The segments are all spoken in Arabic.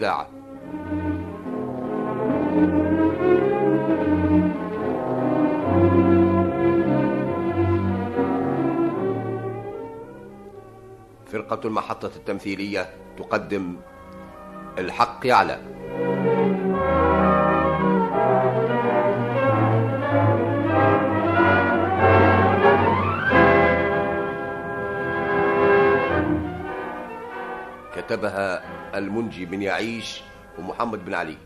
الإذاعة. فرقة المحطة التمثيلية تقدم الحق يعلى كتبها المنجي بن يعيش ومحمد بن علي.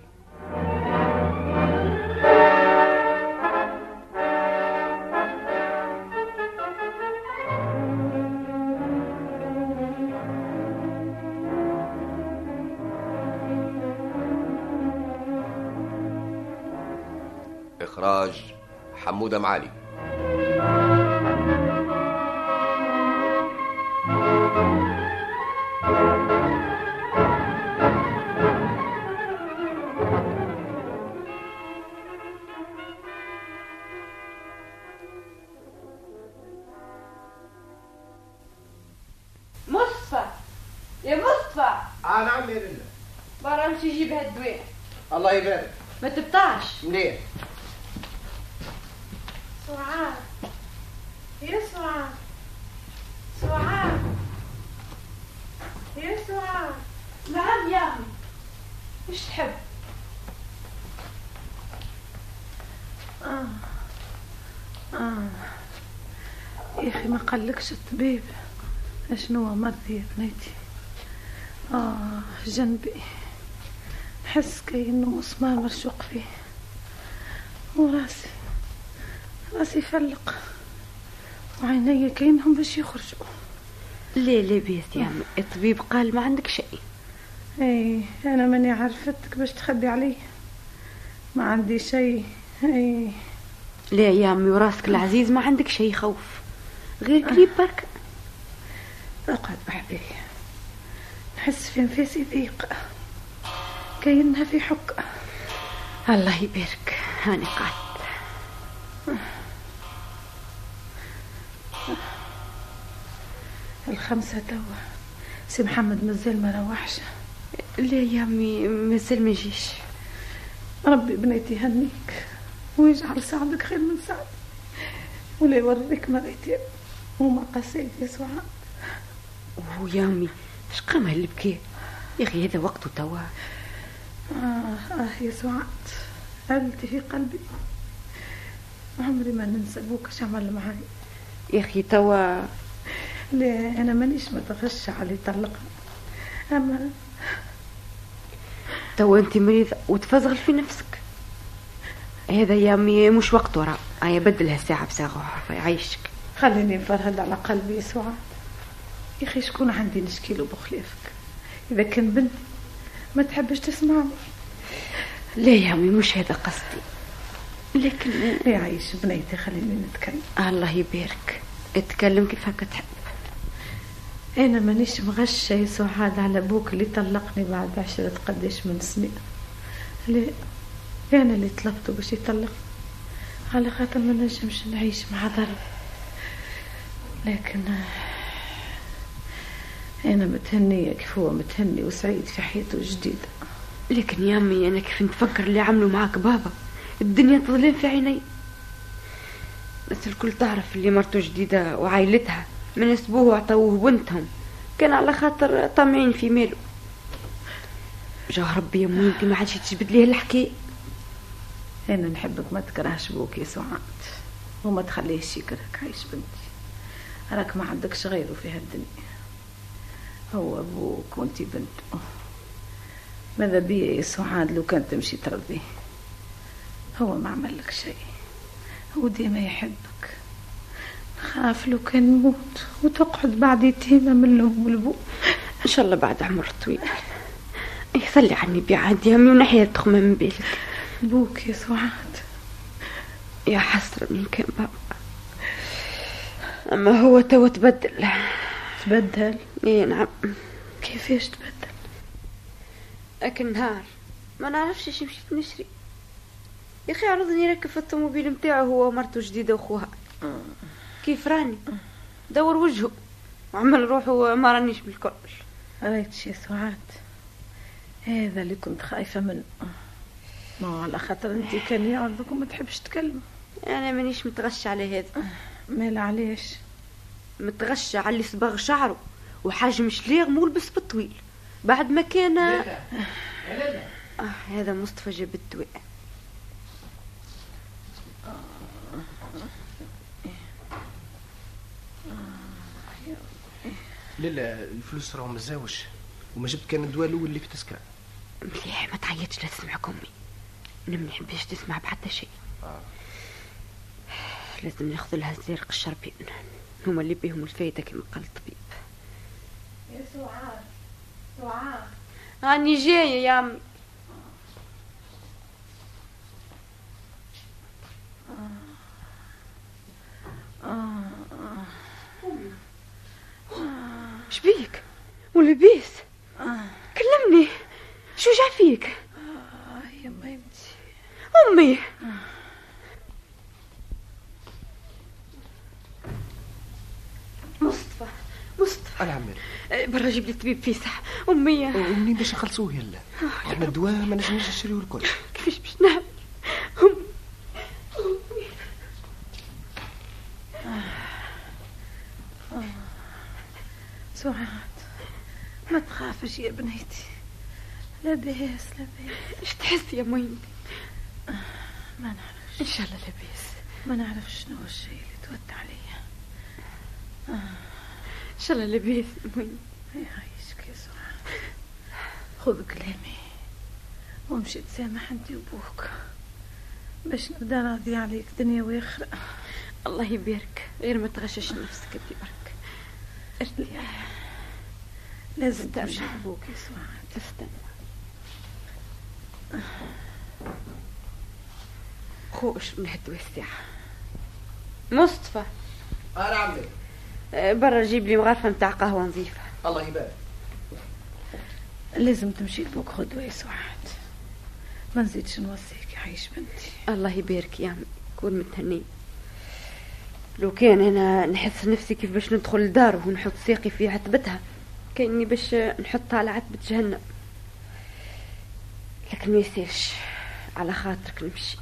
منين سعاد. يا سعاد. سعاد. يا سعاد. نعم يا أمي. إيش تحب؟ آه. آه. يا أخي ما قالكش الطبيب. شنو هو مرضي يا بنيتي آه جنبي. نحس كأنه مسمار مرشوق فيه. وراسي. راسي فلق وعيني كأنهم باش يخرجوا. ليه ليه بيت يا عمي؟ الطبيب قال ما عندك شيء. إي أنا ماني عرفتك باش تخبي علي. ما عندي شيء. إي. ليه يا عمي؟ وراسك العزيز ما عندك شيء خوف. غير قريب برك أقعد بحذي نحس في نفسي ضيق. كأنها في حك. الله يبارك. هاني قعدت. الخمسة توا. سي محمد مازال ما روحش ليه يا عمي مازال ما جيش. ربي بنيتي يهنيك ويجعل سعدك خير من سعد ولا يوريك مريتين وما قسيت يا سعاد. ويا عمي اش قام هالبكي يا أخي هذا وقته توا. آه آه يا سعاد. قلتي في قلبي. عمري ما ننسى بوك اش عمل معاي. يا أخي توا. لا أنا مانيش متغشى على طلقها أما توا أنت مريضة وتفزغل في نفسك. هذا يا عمي مش وقت ورا. هيا بدلها ساعة بساعة يعيشك خليني نفرهد على قلبي يا سعاد. يا أخي شكون عندي نشكيله بخلافك؟ إذا كان بنتي. ما تحبش تسمعني لا يا عمي مش هذا قصدي. لكن يعيش بنيتي خليني نتكلم. الله يبارك. اتكلم كيف هكا تحب. أنا مانيش مغشة يا سعاد على أبوك اللي طلقني بعد عشرة قداش من سنين. لا أنا اللي طلبته باش يطلق؟ على خاطر ما نجمش نعيش مع ضرب. لكن أنا متهنية كيف هو متهني وسعيد في حياته الجديدة. لكن يا عمي أنا كيف نتفكر اللي عملوا معاك بابا؟ الدنيا تظلم في عيني. بس الكل تعرف اللي مرته جديدة وعائلتها من أسبوع وعطوه بنتهم. كان على خاطر طامعين في ماله. جاه ربي يا أمي انت ما عادش تجبد ليه الحكاية أنا نحبك ما تكرهش بوك يا سعاد. وما تخليهش يكرهك عايش بنتي. راك ما عندكش غيره في هالدنيا. هو أبوك وانت بنته ماذا بيا يا سعاد لو كان تمشي ترضيه هو ما عمل لك شيء. هو ديما يحبك. خاف لو كان يموت. وتقعد بعد يتيمة من الأم والأبو إن شاء الله بعد عمر طويل. اي صلي عني بعاد يا أمي ونحيا تخمه من بالك بوك يا سعاد يا حسرة من كان بابا. أما هو تو تبدل. تبدل؟ اي نعم. كيفاش تبدل؟ لكن نهار ما نعرفش إيش مشيت نشري. يا أخي عرضني يركب في الطوموبيل نتاعو هو ومرته جديدة وأخوها. كيف راني؟ دور وجهه. وعمل روحه ما رانيش بالكل. ريتش يا سعاد هذا اللي كنت خايفة منه. ما على خاطر أنت كان يعرضك وما تحبش تكلم أنا مانيش متغشى على هذا. مال علاش متغشى على اللي صباغ شعره وحجم شليغ ملبس بالطويل بعد ما كان آه هذا مصطفى جاب الدواء لا لا الفلوس راهو مزاوج وما جبت كان الدواء الأول اللي في تسكر مليح ما تعيطش لا تسمعك أمي. أنا ما نحبش تسمع بحتى شيء. آه. لازم ناخذ لها زرق الشربين. هما اللي بيهم الفايده كما قال الطبيب. يا سعاد سعاد. راني جاية يا امي شبيك ولبيس. كلمني. شو جا فيك؟ آه يا ميمتي أمي. مصطفى مصطفى. أنا عمال أه، برا جيب لي طبيب فيسح أمي. ومنين باش نخلصوه يلا. إحنا الدواء ما نجمش نشريوه الكل. كيفاش باش نعمل؟ أم- سعاد ما تخافش يا بنيتي. لاباس لاباس. إيش تحس يا ميمتي ما نعرفش. إن شاء الله لاباس. ما نعرفش شنو هو الشيء اللي تود عليا إن شاء الله يا ميمتي يعيشك يا سعاد خذ كلامي وامشي تسامح انت وبوك باش نبدا راضي عليك دنيا وآخرة. الله يبارك. غير ما تغشش نفسك انت برك ارتاح لازم. تمشي لبوك يا سعاد استنى خوش من هالدواء الساعة مصطفى. عمال أه، برا جيب لي مغرفة متاع قهوة نظيفة. الله يبارك. لازم تمشي لبوك غدوة يا سعاد. ما نزيدش نوصيك يعيش بنتي. الله يبارك يا عمي. كون متهني. لو كان أنا نحس نفسي كيف باش ندخل لداره ونحط ساقي في عتبتها كأني باش نحطها على عتبة جهنم. لكن ما يسيرش. على خاطرك نمشي.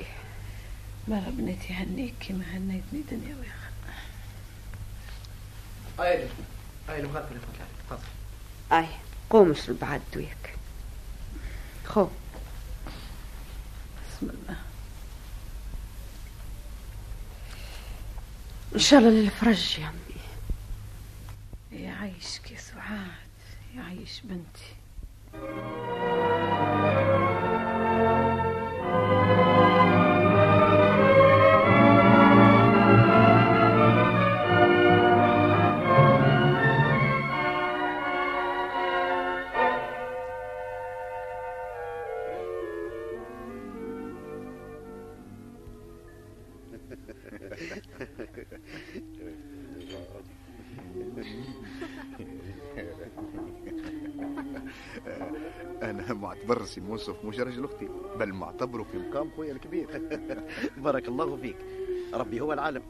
مرة بنتي هنيك كيما هنيتني دنيا واخرة اي اي تفضل. أي قوم اشرب بعد دويك خو. بسم الله. إن شاء الله للفرج يا عمي يعيشك يا سعاد يعيش بنتي. مش راجل أختي بل معتبره في مقام خويا الكبير. بارك الله فيك. ربي هو العالم.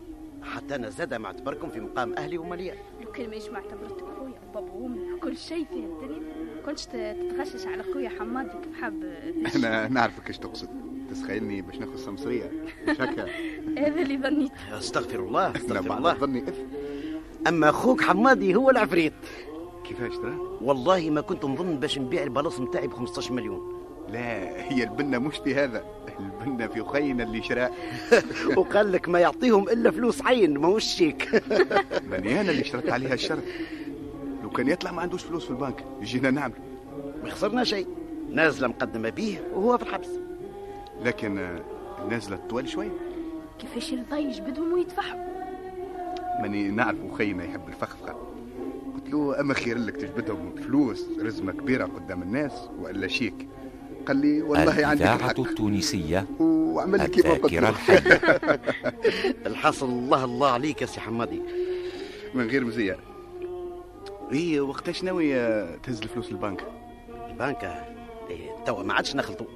حتى أنا زاد معتبركم في مقام أهلي ومليان لو كان مانيش معتبرتك خويا وبابا وامي وكل شيء في الدنيا؟ كنتش تتغشش على خويا حمادي كيف حاب أنا نعرفك إيش تقصد. تسخيلني باش ناخذ سمسرية. مش هكا؟ هذا اللي ظنيت. أستغفر الله أستغفر بعد الله. ظني إثم. أما أخوك حمادي هو العفريت. كيفاش ترى؟ والله ما كنت نظن باش نبيع البلاص نتاعي ب 15 مليون. لا هي البنه مش في هذا. البنه في خينا اللي شراء وقال لك ما يعطيهم إلا فلوس عين ماهوش شيك ماني أنا اللي شرطت عليها الشرط لو كان يطلع ما عندوش فلوس في البنك جينا نعمل. ما خسرنا شيء. نازلة مقدمة به وهو في الحبس. لكن آه، نازله طوال شوي كيفاش يرضى يجبدهم ويدفعهم ماني نعرف خينا يحب الفخفخة. قلت له أما خير لك تجبدهم فلوس رزمة كبيرة قدام الناس وإلا شيك. قال لي والله عندك الحق التونسية وعمل لي كيف ما قلت الذاكرة له الحية. الحاصل الله الله عليك يا سي حمادي. من غير مزية. إيه وقتاش ناوي آه، تهز الفلوس البنك؟ البنك؟ إيه توا ما عادش نخلطوا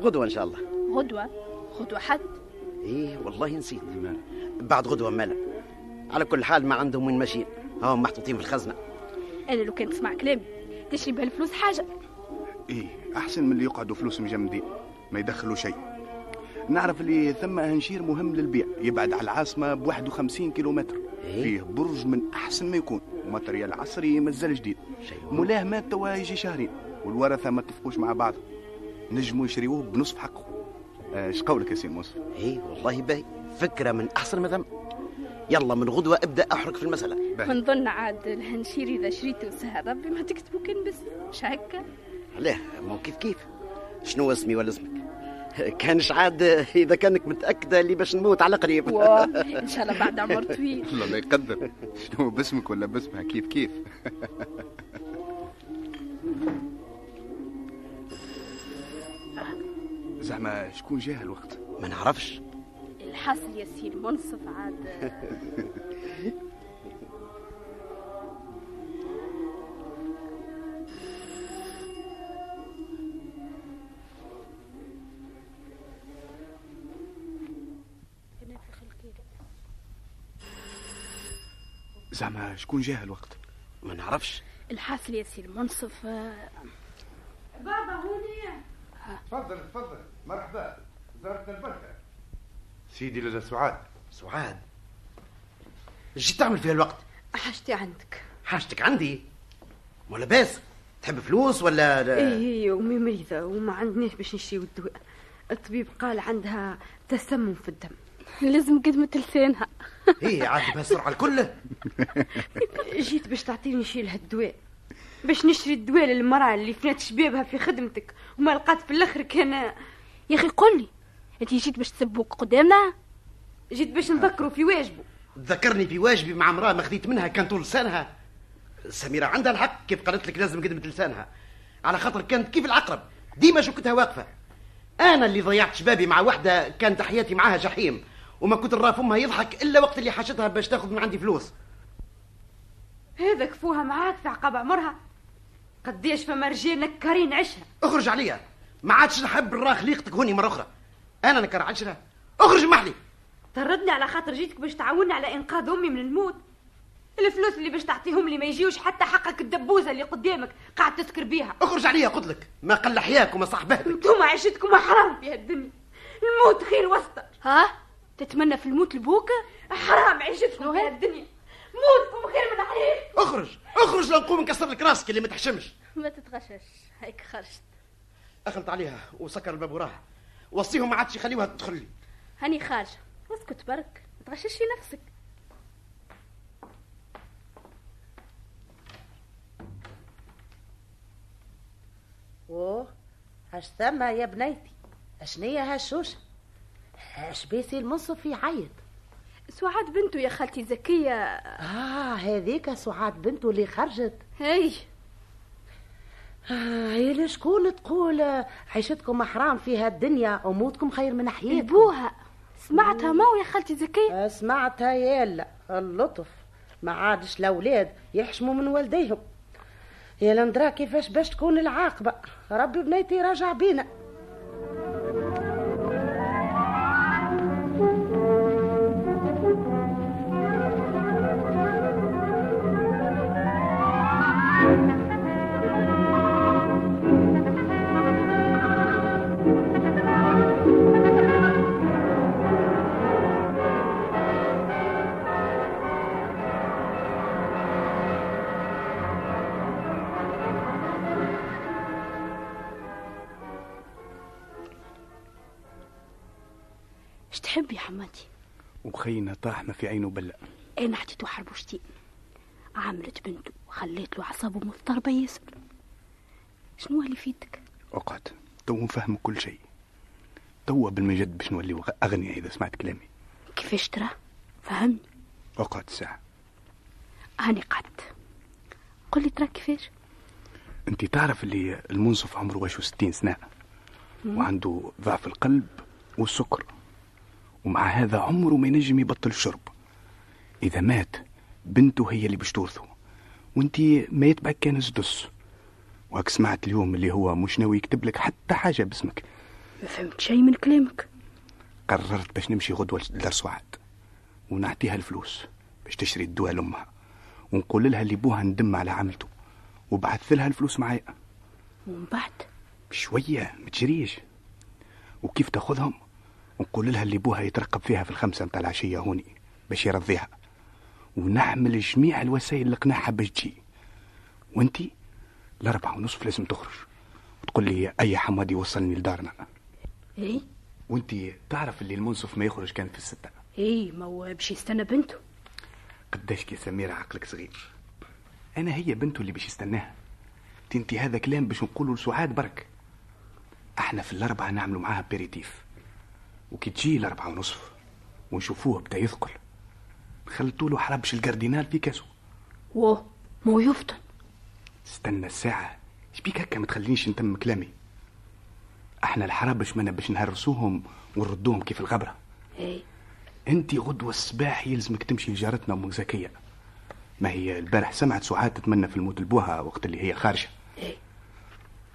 غدوة إن شاء الله. غدوة؟ غدوة حد؟ إيه والله نسيت. بعد غدوة مالا. على كل حال ما عندهم وين ماشيين. هم محطوطين في الخزنة. أنا لو كان تسمع كلامي تشري بهالفلوس حاجة. إيه أحسن من اللي يقعدوا فلوس مجمدين ما يدخلوا شيء. نعرف اللي ثم هنشير مهم للبيع يبعد على العاصمة ب 51 كيلومتر. إيه؟ فيه برج من أحسن ما يكون وماتريال عصري مازال جديد. شيء مولاه مات توا يجي شهرين والورثة ما اتفقوش مع بعض. نجموا يشريوه بنصف حقه. آه، إيش قولك يا سي منصف إيه والله باهي. فكرة من أحسن ما ثم يلا من غدوة ابدأ احرق في المسألة. باهي. ونظن عاد الهنشير إذا شريته سهل ربي ما تكتبوا كان بس مش هكا؟ علاه مو كيف كيف؟ شنو اسمي ولا اسمك؟ كانش عاد إذا كانك متأكدة اللي باش نموت على قريب إن شاء الله بعد عمر طويل. الله لا يقدر. شنو باسمك ولا باسمها؟ كيف كيف؟ زعما شكون جاه الوقت ما نعرفش. الحاصل يا سي المنصف عاد. شكون جاه الوقت؟ ما نعرفش. الحاصل يا سي المنصف آه، تفضل تفضل. مرحبا. زارتنا البركة. سيدي لدى سعاد. سعاد؟ إيش تعمل في الوقت حاجتي عندك. حاجتك عندي؟ ولا باس تحب فلوس ولا إيه أمي مريضة وما عندناش باش نشريو الدواء. الطبيب قال عندها تسمم في الدم. لازم قدمة لسانها إيه عاد بسرعة الكل. جيت باش تعطيني شي لها الدواء باش نشري الدواء للمرأة اللي فنات شبابها في خدمتك وما لقات في الآخر كان يا أخي قل لي انت جيت باش تسبوك قدامنا؟ جيت باش نذكروا في واجبه. ذكرني في واجبي مع امرأة ما خديت منها كان طول لسانها سميرة عندها الحق كيف قالت لك لازم قدمة لسانها على خاطر كانت كيف العقرب. ديما شكتها واقفة. أنا اللي ضيعت شبابي مع واحدة كانت حياتي معاها جحيم. وما كنت نرى فمها يضحك إلا وقت اللي حاجتها باش تاخذ من عندي فلوس. هذا كفوها معاك في عقاب عمرها. قديش فما رجال نكارين عشرة أخرج عليا. ما عادش نحب نرى خليقتك هوني مرة أخرى. أنا نكر عشرة أخرج محلي طردني على خاطر جيتك باش تعاوني على إنقاذ أمي من الموت. الفلوس اللي باش تعطيهم لي ما يجيوش. حتى حقك الدبوزة اللي قدامك قاعد تسكر بيها. أخرج عليا قلت لك. ما قل حياك وما صاحباتك انتوما عيشتكم حرام في هالدنيا. الموت خير وسطى ها؟ تتمنى في الموت لبوك؟ حرام عيشتكم في هالدنيا موتكم خير من عليك اخرج اخرج لو نقوم نكسر لك راسك اللي ما تحشمش. ما تتغشش هيك خرجت. اخلط عليها وسكر الباب وراها. وصيهم ما عادش يخليوها تدخل لي. هاني خارجة. اسكت برك. ما تغششي نفسك. أوه هاش ثم يا بنيتي. أشنية هالشوشة اش بيسي المنصف يعيط. سعاد بنته يا خالتي زكية. آه هذيك سعاد بنته اللي خرجت. هي آه هي شكون تقول آه، عيشتكم حرام في هالدنيا وموتكم خير من حياتكم؟ ابوها سمعتها مو يا خالتي زكية؟ آه، سمعتها يالا اللطف. ما عادش الاولاد يحشموا من والديهم. يا لندرا كيفاش باش تكون العاقبة؟ ربي بنيتي راجع بينا. وخينا طاح ما في عينه بلة أنا حطيته حربوشتين عملت بنته وخليت له اعصابه مضطربة ياسر شنو اللي في يدك أقعد تو نفهم كل شيء. توا بالمجد باش نولي أغنياء إذا سمعت كلامي. كيفاش ترى؟ فهمني أقعد ساعة. هاني قعدت. قل لي ترى كيفاش؟ أنت تعرف اللي المنصف عمره واش ستين سنة؟ وعنده ضعف القلب والسكر. ومع هذا عمره ما ينجم يبطل الشرب. إذا مات بنته هي اللي باش تورثه. وأنت ما يتبعك كان زدس. وهك سمعت اليوم اللي هو مش ناوي يكتب لك حتى حاجة باسمك. ما فهمت شيء من كلامك. قررت باش نمشي غدوة لدار سعاد ونعطيها الفلوس باش تشري الدواء لأمها. ونقول لها اللي بوها ندم على عملته. وبعث لها الفلوس معايا. ومن بعد؟ بشوية ما تجريش. وكيف تأخذهم؟ ونقول لها اللي بوها يترقب فيها في الخمسة متاع العشية هوني باش يرضيها ونعمل جميع الوسائل اللي قناعها باش تجي. وأنتي الأربعة ونصف لازم تخرج. وتقول لي أي حماد يوصلني لدارنا. إي؟ وأنتي تعرف اللي المنصف ما يخرج كان في الستة. إي ما هو باش يستنى بنته. قداش كي سميرة عقلك صغير. أنا هي بنته اللي باش يستناها. تنتي هذا كلام باش نقوله لسعاد برك. إحنا في الأربعة نعملوا معاها fr: apéritif وكي تجي الأربعة ونصف ونشوفوه بدأ يثقل. خلطوا له حربش الكاردينال في كاسو. واه مو يفطن. استنى الساعة. شبيك هكا؟ ما تخلينيش نتم كلامي. أحنا الحرابش منا باش نهرسوهم ونردوهم كيف الغبرة. اي انت غدوة الصباح يلزمك تمشي لجارتنا أم زكية ما هي البارح سمعت سعاد تتمنى في الموت لبوها وقت اللي هي خارجة. اي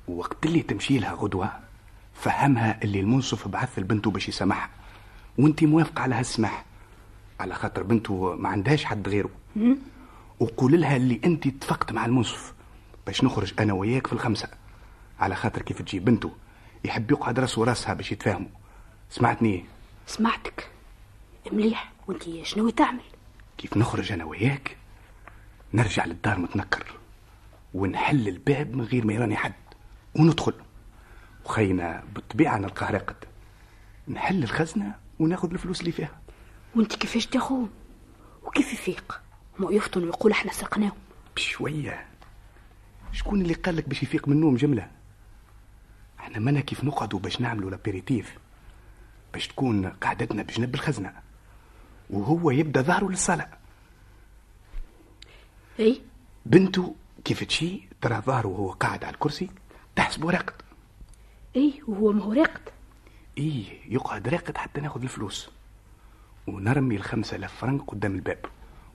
وقت اللي تمشي لها غدوة فهمها اللي المنصف بعث لبنته باش يسامحها. وانت موافقة على هالسماح. على خاطر بنته ما عندهاش حد غيره. وقول لها اللي انت اتفقت مع المنصف باش نخرج أنا وياك في الخمسة. على خاطر كيف تجي بنته. يحب يقعد راسه راسها باش يتفاهموا. سمعتني؟ سمعتك. مليح. وانت شنو تعمل؟ كيف نخرج أنا وياك؟ نرجع للدار متنكر. ونحل الباب من غير ما يراني حد. وندخل. وخينا بالطبيعة نلقاه راقد نحل الخزنة وناخذ الفلوس اللي فيها. وانت كيفاش تاخوهم وكيف يفيق؟ مو يفطن ويقول إحنا سرقناهم بشوية. شكون اللي قال لك باش يفيق من النوم جملة؟ إحنا منا كيف نقعدوا باش نعملوا l'apéritif باش تكون قعدتنا بجنب الخزنة وهو يبدأ ظهره للصلاة. إي. بنته كيف تشي؟ ترى ظهره وهو قاعد على الكرسي تحسبه راقد. اي وهو ما هو راقد. إيه يقعد راقد حتى ناخذ الفلوس. ونرمي الخمسة آلاف فرنك قدام الباب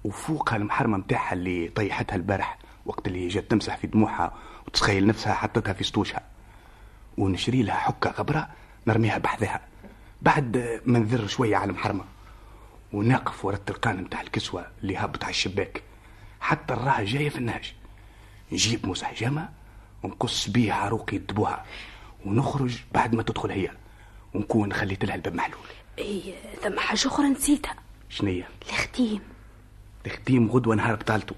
وفوقها المحرمة متاعها اللي طيحتها البارح وقت اللي جات تمسح في دموعها وتتخيل نفسها حطتها في سطوشها. ونشري لها حكة غبرة نرميها بحذاها بعد ما نذر شوية على المحرمة. ونقف ورا التلقان متاع الكسوة اللي هابط على الشباك. حتى الراها جاية في النهج. نجيب مسحجمة ونقص بيه عروق يدبوها ونخرج بعد ما تدخل هي. ونكون خليت لها الباب محلول. إي ثم حاجة أخرى نسيتها. شنية؟ الختيم تختيم غدوة نهار بطالته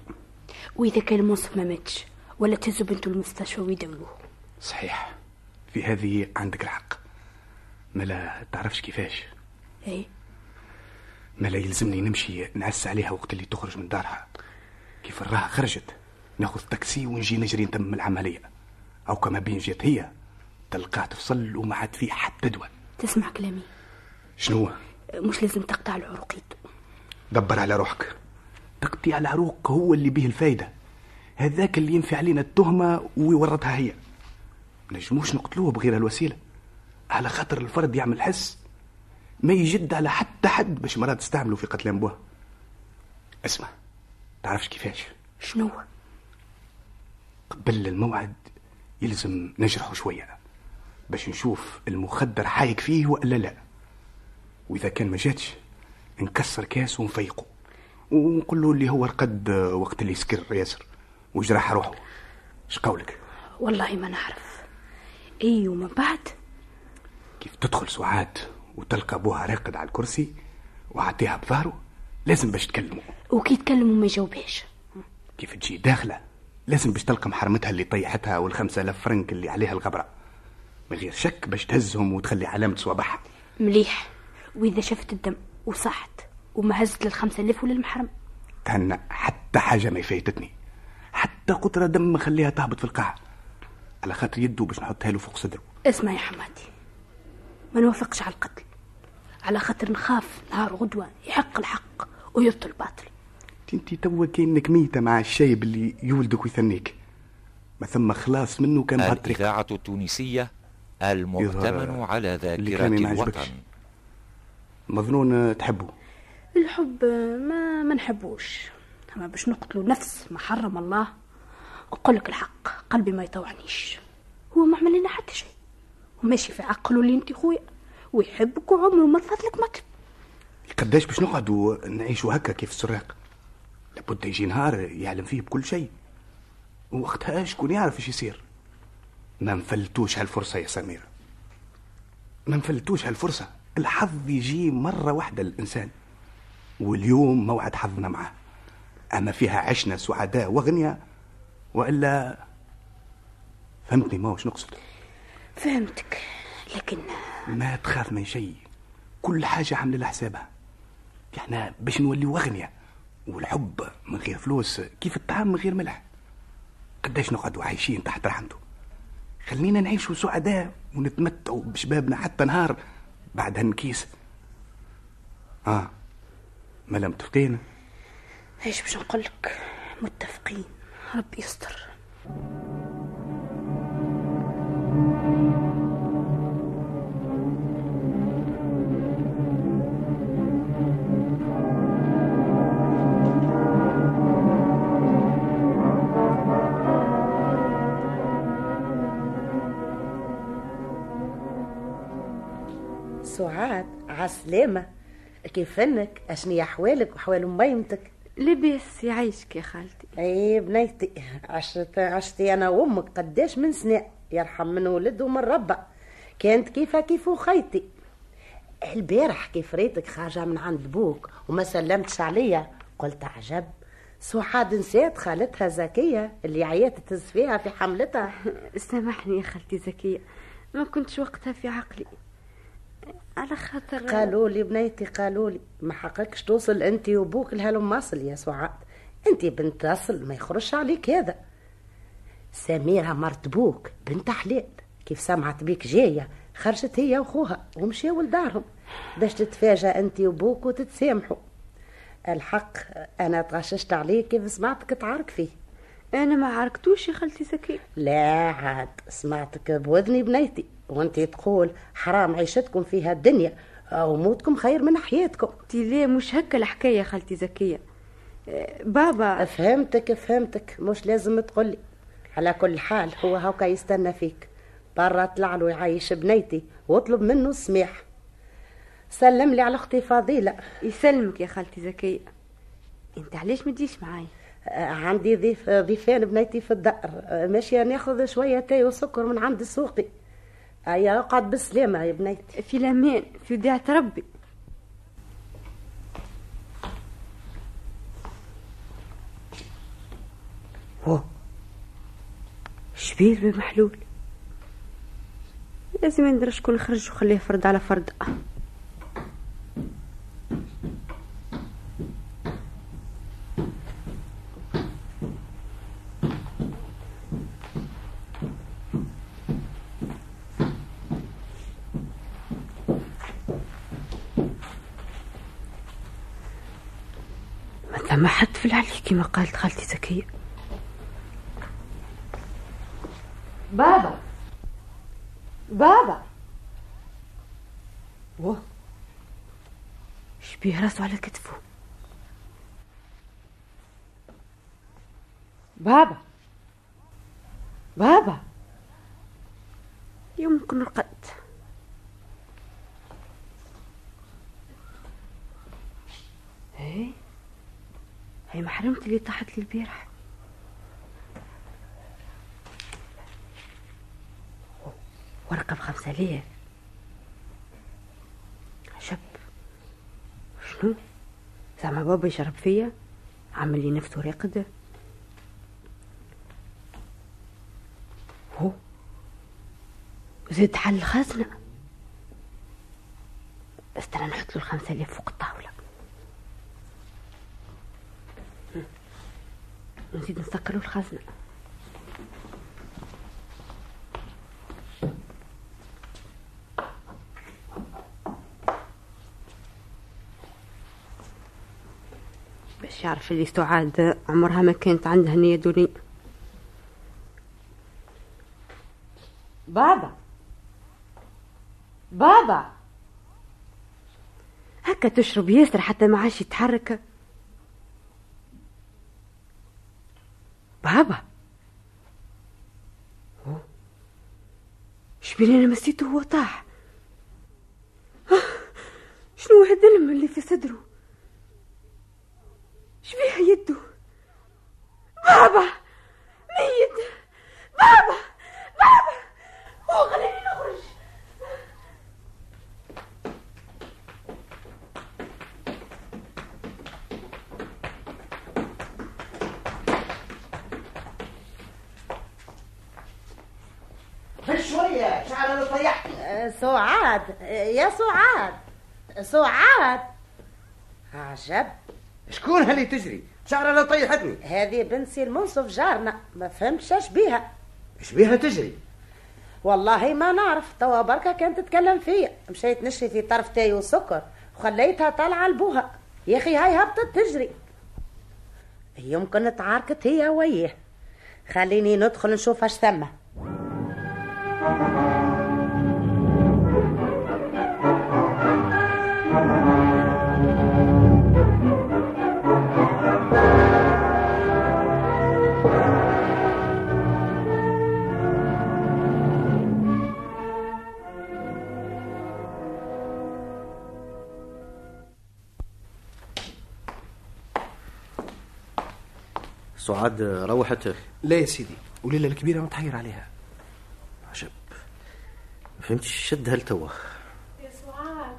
وإذا كان المنصف ما ماتش ولا تهزوا بنته المستشفى ويداولوه صحيح. في هذه عندك الحق. ملا تعرفش كيفاش. إي. ملا يلزمني نمشي نعس عليها وقت اللي تخرج من دارها. كيف الراها خرجت؟ ناخذ تاكسي ونجي نجري نتمم العملية. أو كما بين جات هي. تلقاه تفصل وما عاد فيه حتى دواء تسمع كلامي؟ شنو مش لازم تقطع العروق يدو دبر على روحك. تقطيع العروق هو اللي به الفايدة. هذاك اللي ينفي علينا التهمة ويورطها هي. نجموش نقتلوه بغير الوسيلة. على خاطر الفرد يعمل حس. ما يجد على حتى حد باش مرات تستعملوا في قتل أنبوه اسمع. تعرفش كيفاش؟ شنو قبل الموعد يلزم نجرحه شوية. باش نشوف المخدر حايق فيه ولا لا. وإذا كان ما جاتش نكسر كاس ونفيقه ونقول له اللي هو رقد وقت اللي سكر ياسر. وجرح روحه اش قولك والله ما نعرف. أي ومن بعد؟ كيف تدخل سعاد وتلقى أبوها راقد على الكرسي وعطيها بظهره لازم باش تكلمه وكي يتكلموا ما يجاوبهاش. كيف تجي داخلة لازم باش تلقى محرمتها اللي طيحتها والخمسة آلاف فرنك اللي عليها الغبرة. من غير شك باش تهزهم وتخلي علامة صوابعها مليح. وإذا شفت الدم وصحت وما هزت للخمسة ألاف ولا المحرم تهنى حتى حاجة ما يفايتتني. حتى قطرة دم خليها تهبط في القاع على خاطر يده باش نحطها له فوق صدره. اسمع يا حماتي. ما نوافقش على القتل. على خاطر نخاف نهار غدوة يحق الحق ويبطل الباطل. انت توا كأنك ميتة مع الشايب اللي يولدك ويثنيك. ما ثم خلاص منه كان بهالطريقة الإذاعة التونسية المؤتمن على ذاكرة. الوطن. مظنون تحبه. الحب ما ما نحبوش. اما باش نقتلوا نفس ما حرم الله. أقول لك الحق قلبي ما يطوعنيش. هو ما عمل لنا حتى شيء. وماشي في عقله اللي انت خويا. ويحبك وعمره ما رفض لك مطلب قداش باش نقعدوا نعيشوا هكا كيف السراق؟ لابد يجي نهار يعلم فيه بكل شيء. وقتها شكون يعرف إيش يصير؟ ما نفلتوش هالفرصة يا سميرة ما نفلتوش هالفرصة. الحظ يجي مرة واحدة للإنسان واليوم موعد حظنا معاه. أما فيها عشنا سعداء وأغنياء وإلا فهمتني ما وش نقصد. فهمتك لكن ما تخاف من شيء. كل حاجة عاملة لها حسابها. إحنا باش نوليو أغنياء والحب من غير فلوس كيف الطعام من غير ملح؟ قداش نقعدوا عايشين تحت رحمته؟ خلينا نعيشوا سعداء ونتمتعوا بشبابنا حتى نهار بعد هالنكيس آه ما لم متفقين؟ إيش باش نقول لك متفقين. ربي يستر. سعاد عسلامة. كيف انك اشني أحوالك وحوال ميمتك لباس يعيشك يا خالتي. إي بنيتي. عشت عشتي أنا وأمك قداش من سنة يرحم من ولد ومن ربع كانت كيفها كيف خيتي البارح كيف ريتك خارجة من عند بوك وما سلمتش عليا. قلت عجب. سعاد نسيت خالتها زكية اللي عيات تهز فيها في حملتها. سامحني يا خالتي زكية. ما كنتش وقتها في عقلي. على خاطر قالوا لي بنيتي قالوا لي ما حقكش توصل انت وبوك لهالمواصل يا سعاد. انت بنت اصل ما يخرجش عليك هذا. سميرة مرت بوك بنت حلال. كيف سمعت بيك جاية خرجت هي وخوها ومشاو لدارهم. باش تتفاجأ انت وبوك وتتسامحوا. الحق أنا تغششت عليك كيف سمعتك تعارك فيه. أنا ما عاركتوش يا خالتي زكية لا عاد سمعتك بوذني بنيتي. وانت تقول حرام عيشتكم في هالدنيا وموتكم خير من حياتكم. تي ليه مش هكا الحكاية يا خالتي زكية. آه، بابا. فهمتك فهمتك مش لازم تقولي على كل حال هو هوكا يستنى فيك. برا طلع له يعيش بنيتي واطلب منه السماح. سلم لي على أختي فضيلة يسلمك يا خالتي زكية. أنت علاش ما تجيش معايا آه، عندي ضيف ضيفان بنيتي في الدار. آه، ماشية ناخذ شوية تاي وسكر من عند السوقي هيا اقعد بالسلامة يا بنيتي في الأمان في وديعة ربي. هو شبيه بمحلول. لازم ندري شكون خرج وخليه فرد على فرد. ما ثم حد في العلي كما قالت خالتي زكية بابا. بابا. واه. شبيه راسه على كتفه. بابا. بابا. يمكن رقد إيه. هي محرمتي اللي طاحت لي البارح؟ ورقة بخمسة آلاف. شب شنو؟ زعما بابا يشرب فيا عمل لي نفسه راقد. هو؟ زاد حل الخزنة استنى نحط له الخمسة آلاف فوق الطاولة نزيد نسكر له الخزنة. باش يعرف اللي سعاد عمرها ما كانت عندها نية دونية بابا. بابا. هكا تشرب ياسر حتى ما عادش يتحرك. بابا شبيني أنا مسيته وهو طاح آه، شنو هذا الدم اللي في صدره شبيها يده بابا ميت بابا بابا هو خليني نخرج شوية شعر أنا طيحت سعاد يا سعاد. سعاد. عجب شكون اللي تجري؟ شعر أنا طيحتني هذه بنت سي المنصف جارنا ما فهمتش اش بيها. إيش بيها تجري؟ والله ما نعرف. توا بركة كانت تتكلم فيا. مشيت نشري في طرف تاي وسكر. وخليتها طالعة لبوها يا أخي هاي هبطت تجري. يمكن تعاركت هي وياه. خليني ندخل نشوف اش ثم سعاد روحت لا يا سيدي وليلة الكبيرة متحير عليها. عجب. ما فهمتش شدها لتوا يا سعاد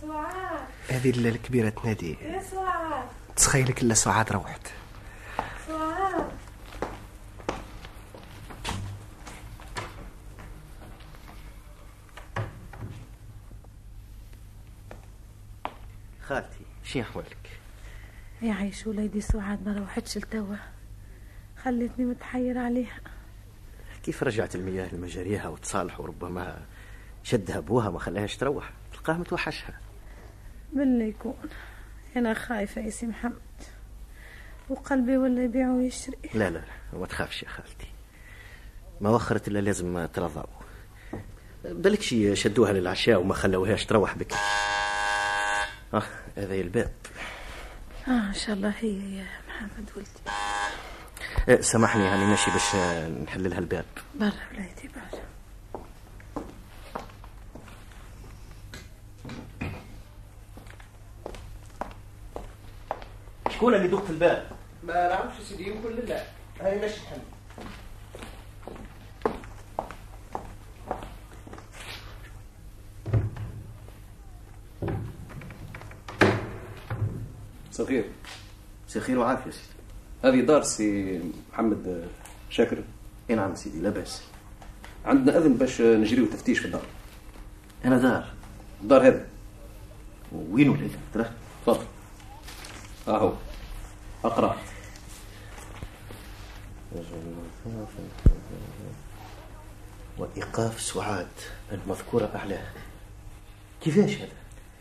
سعاد. هذه الليلة الكبيرة تنادي. يا سعاد. تخيلك إلا سعاد روحت. سعاد. خالتي شنو أحوالك؟ يا عيش وليدي سعاد ما روحتش لتوا. خلتني متحير عليها. كيف رجعت المياه لمجاريها وتصالحوا وربما شدها أبوها ما خلاهاش تروح؟ تلقاها متوحشها. بالله يكون؟ أنا خايفة يا سي محمد. وقلبي ولا يبيع ويشري لا لا لا ما تخافش يا خالتي. ما وخرت إلا لازم ترضعوا بالك شي شدوها للعشاء وما خلوهاش تروح بك. آه هذا الباب. آه إن شاء الله. هي يا محمد ولدي. آه، سامحني يعني ماشي باش نحل لها الباب برا وليدي برا. شكون اللي دق في الباب؟ ما نعرفش سيدي يمكن لله. هاي ماشي تحل صغير مساء الخير وعافية سيدي. هذه دار سي محمد شاكر. إي نعم سيدي لا بأس. عندنا أذن باش نجريو تفتيش في الدار. أنا دار. الدار هذا. وين ولد ترى. تفضل. ها هو. أقرأ. وإيقاف سعاد المذكورة اعلاه كيفاش هذا؟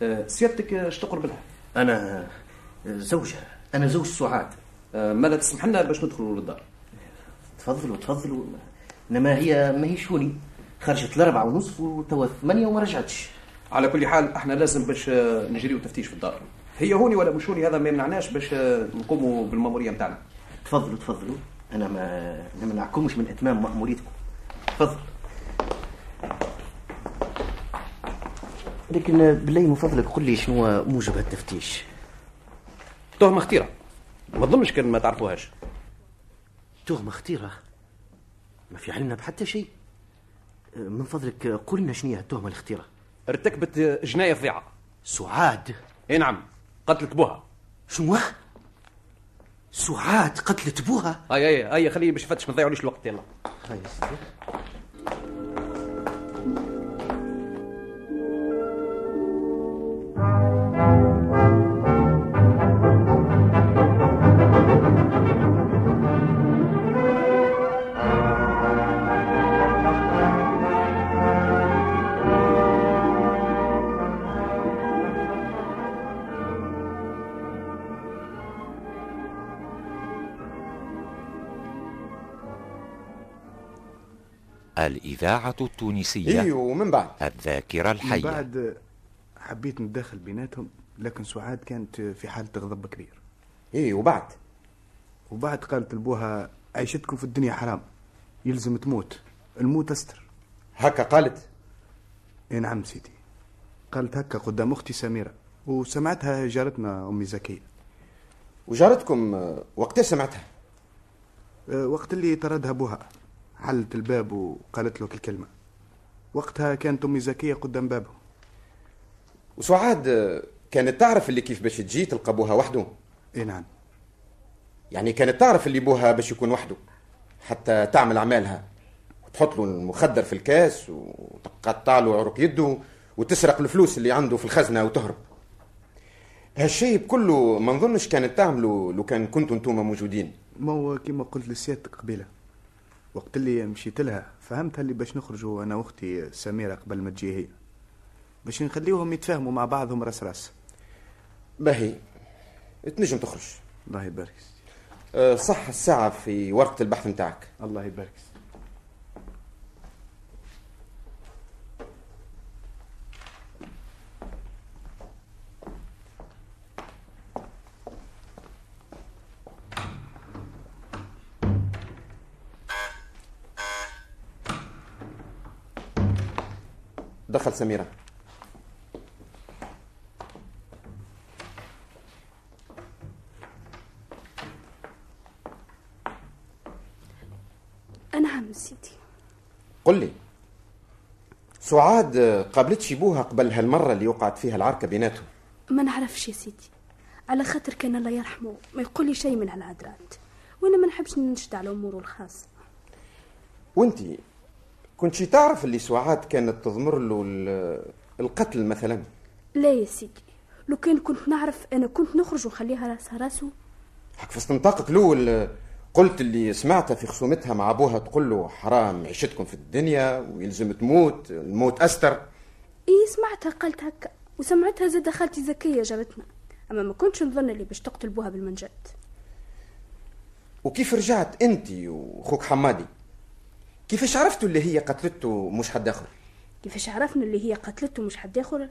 أه، سيادتك اش تقرب لها أنا آه، زوجها أنا زوج سعاد. أه، ماذا تسمح لنا باش ندخلوا للدار؟ تفضلوا تفضلوا. إنما هي ما هي شوني خرجت الاربعة ونصف وتوا ثمانية وما رجعتش. على كل حال إحنا لازم باش أه، نجريو تفتيش في الدار. هي هوني ولا مش هوني؟ هذا ما يمنعناش باش أه، نقوموا بالمأمورية نتاعنا تفضلوا تفضلوا. أنا ما نمنعكمش من إتمام مأموريتكم. تفضل. لكن بالله من فضلك قل لي شنو موجب هالتفتيش؟ تهمة خطيرة. ما تظنش كان ما تعرفوهاش. تهمة خطيرة؟ ما في علمنا بحتى شيء. من فضلك قل لنا شنو هي التهمة الخطيرة؟ ارتكبت جناية فظيعة. سعاد. إي نعم قتلت بوها. شنو؟ سعاد قتلت بوها؟ هاي هاي هاي خليه باش يفتش ما تضيعوليش الوقت يلا. هاي الإذاعة التونسية إيوه ومن بعد. الذاكرة من الحية. بعد حبيت نتدخل بيناتهم لكن سعاد كانت في حالة غضب كبير. إيه وبعد. وبعد قالت لبوها عيشتكم في الدنيا حرام يلزم تموت الموت أستر. هكا قالت؟ اي نعم سيدي. قالت هكا قدام أختي سميرة وسمعتها جارتنا أمي زكية. وجارتكم وقتها سمعتها؟ أه، وقت اللي طردها بوها حلت الباب وقالت له الكلمة. وقتها كانت أمي زكية قدام بابه. وسعاد كانت تعرف اللي كيف باش تجي تلقى بوها وحده؟ إي نعم. يعني كانت تعرف اللي بوها باش يكون وحده حتى تعمل أعمالها. وتحط له المخدر في الكاس وتقطع له عروق يده وتسرق الفلوس اللي عنده في الخزنة وتهرب. هالشيء بكله ما نظنش كانت تعمله لو كان كنتوا أنتم موجودين. ما هو كما قلت لسيادتك قبيلة. وقت اللي مشيت لها. فهمتها اللي باش نخرجوا أنا وأختي سميرة قبل ما تجي هي. باش نخليوهم يتفاهموا مع بعضهم رأس رأس. باهي. تنجم تخرج. الله يبارك. أه، صح الساعة في ورقة البحث متاعك الله يبارك. دخل سميرة. نعم سيدي قل لي سعاد قابلتش بوها قبل هالمرة اللي وقعت فيها العركة بيناتهم. ما نعرفش يا سيدي. على خاطر كان الله يرحمه ما يقول لي شيء من هالعذرات. وأنا ما نحبش ننشد على اموره الخاصة. وانتي كنتي تعرف اللي سعاد كانت تضمر له ال- القتل مثلا؟ لا يا سيدي. لو كان كنت نعرف أنا كنت نخرج ونخليها راسها راسه. حك في استنطاقك الأول قلت اللي سمعتها في خصومتها مع أبوها تقول له حرام عيشتكم في الدنيا ويلزم تموت الموت أستر. اي سمعتها قالت هكا. وسمعتها زاد خالتي زكية جارتنا أما ما كنتش نظن اللي باش تقتل بوها بالمنجد. وكيف رجعت انت وأخوك حمادي؟ كيفاش عرفتوا اللي هي قتلته مش حد آخر؟ كيفاش عرفنا اللي هي قتلته مش حد آخر.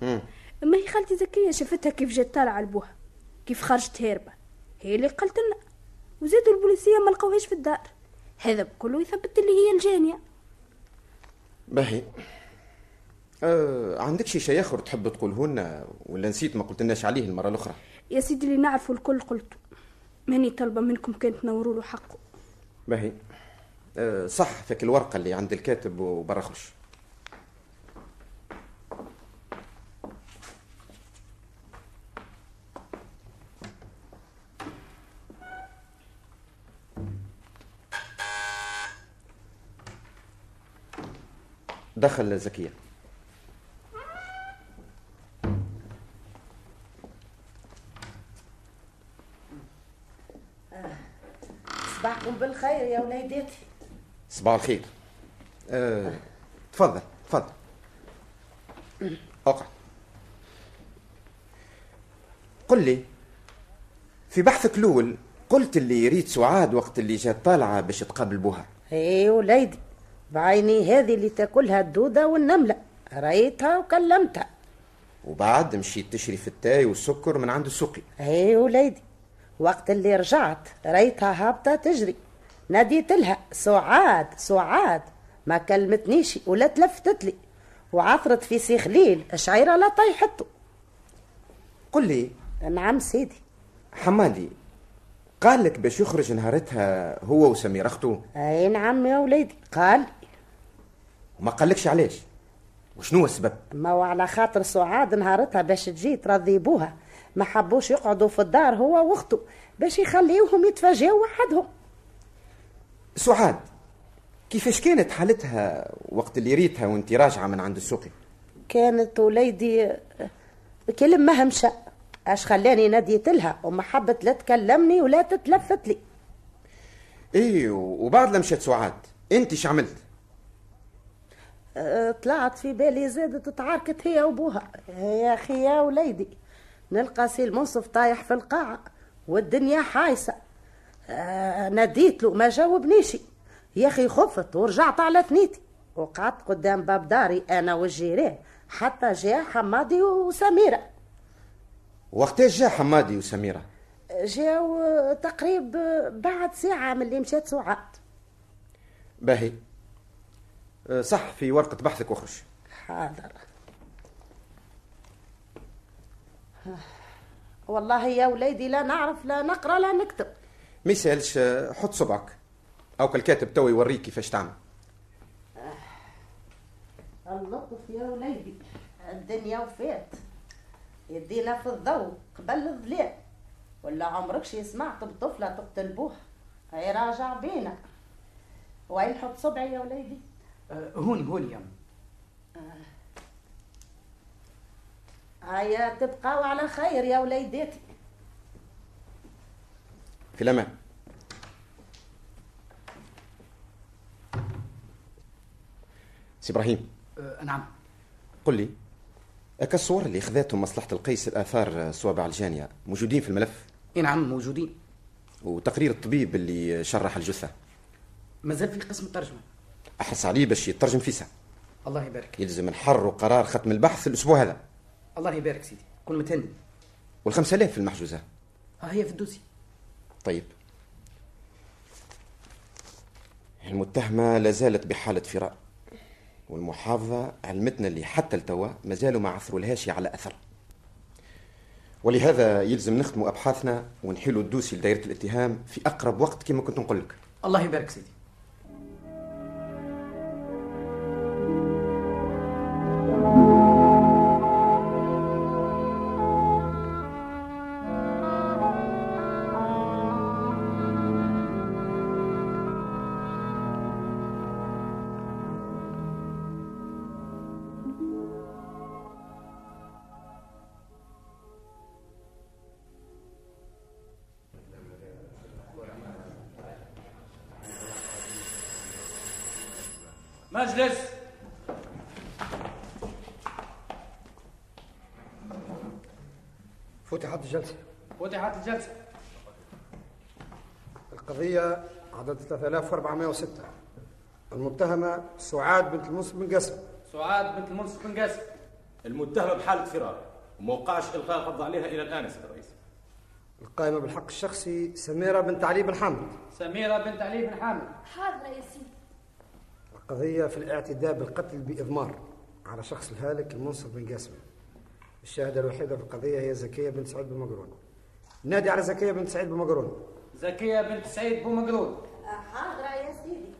أما هي خالتي زكيه شافتها كيف جات طالعة لبوها كيف خرجت هاربه هي اللي قالت لنا وزادوا البوليسية ما لقوهاش في الدار. هذا بكله يثبت اللي هي الجانية. باهي. أه عندك شي شيء آخر تحب تقوله لنا ولا نسيت ما قلتلناش عليه المرة الأخرى؟ يا سيدي اللي نعرفه الكل قلته. ماني طالبة منكم كان تنوروا له حقه. باهي. صح فيك الورقة اللي عند الكاتب وبرا خرج دخل زكية. صباحكم بالخير يا وليداتي صباح الخير. أه تفضل تفضل. اقعد قل لي في بحثك الأول قلت اللي يريد سعاد وقت اللي جات طالعة باش تقابل بوها. إي وليدي بعيني هذه اللي تاكلها الدودة والنملة. رأيتها وكلمتها. وبعد مشيت تشري في التاي والسكر من عند السوقي إي وليدي وقت اللي رجعت رأيتها هابطة تجري. ناديت لها سعاد سعاد. ما كلمتنيش ولا تلفتت لي. وعثرت في سي خليل شعيرة لا طيحته قل لي. نعم سيدي. حمادي قال لك باش يخرج نهارتها هو وسمير اخته أي نعم يا وليدي. قال. وما قالكش علاش؟ وشنو السبب؟ ما هو على خاطر سعاد نهارتها باش تجي ترضي بوها ما حبوش يقعدوا في الدار هو وأخته باش يخليوهم يتفاجئوا وحدهم. سعاد كيفاش كانت حالتها وقت اللي ريتها وانت راجعة من عند السوقي؟ كانت وليدي كلمة همشة اش خلاني ناديت لها وما حبت لا تكلمني ولا تتلفت لي. إيه وبعد لما مشات سعاد انت إيش عملت؟ أه، طلعت في بالي زادت تعاركت هي وابوها يا أخي يا وليدي نلقى سي المنصف طايح في القاعة والدنيا حايسة. أه ناديت له ما جاوبنيش. يا أخي خفت ورجعت على ثنيتي وقعدت قدام باب داري أنا والجيران حتى جاء حمادي وسميرة. وقتاش جا حمادي وسميرة؟ جاو تقريب بعد ساعة من اللي مشات سعاد باهي. أه، صح في ورقة بحثك واخرج حاضر. والله يا وليدي لا نعرف لا نقرأ لا نكتب. ما يسالش حط صبعك. أو كالكاتب تو يوريك كيفاش تعمل. اللطف يا وليدي. الدنيا وفات. يدينا في الضوء قبل الظلام. ولا عمرك شي سمعت بطفلة تقتل بوها هاي راجع بينا. وين نحط صبعي يا وليدي؟ آه، هوني هوني يا أم. هيا تبقاو على خير يا وليداتي في الامان سي إبراهيم. آه، نعم. قل لي أكا الصور اللي خذاتهم مصلحة القيس الآثار صوابع الجانية موجودين في الملف؟ إي نعم موجودين. وتقرير الطبيب اللي شرح الجثة؟ مازال في قسم الترجمة. أحرص عليه باش يترجم في ساعة الله يبارك. يلزم نحروا قرار ختم البحث الأسبوع هذا. الله يبارك سيدي. كل متهني والخمسة آلاف في المحجوزة. ها هي في الدوسي. طيب. المتهمة لا زالت بحالة فراء والمحافظة علمتنا اللي حتى التوا مازالوا ما عثروا لهاش على أثر. ولهذا يلزم نختموا أبحاثنا ونحيلوا الدوسي لدائرة الاتهام في أقرب وقت كما كنت نقول لك. الله يبارك سيدي. مجلس. فتحت الجلسة. فتحت الجلسة. القضية عدد 3406 المتهمة سعاد بنت المنصف بن قاسم. سعاد بنت المنصف بن قاسم. المتهمة بحالة فرار. وما وقعش إلقاء القبض عليها إلى الآن يا سيد الرئيس. القائمة بالحق الشخصي سميرة بنت علي بن حامد سميرة بنت علي بن حامد حاضرة يا سيدي. القضية في الاعتداء بالقتل بإضمار على شخص الهالك المنصف بن قاسم الشاهدة الوحيدة في القضية هي زكية بنت سعيد بن مقرون نادي على زكية بنت سعيد بن مقرون زكية بنت سعيد بو مقرود حاضرة يا سيدي.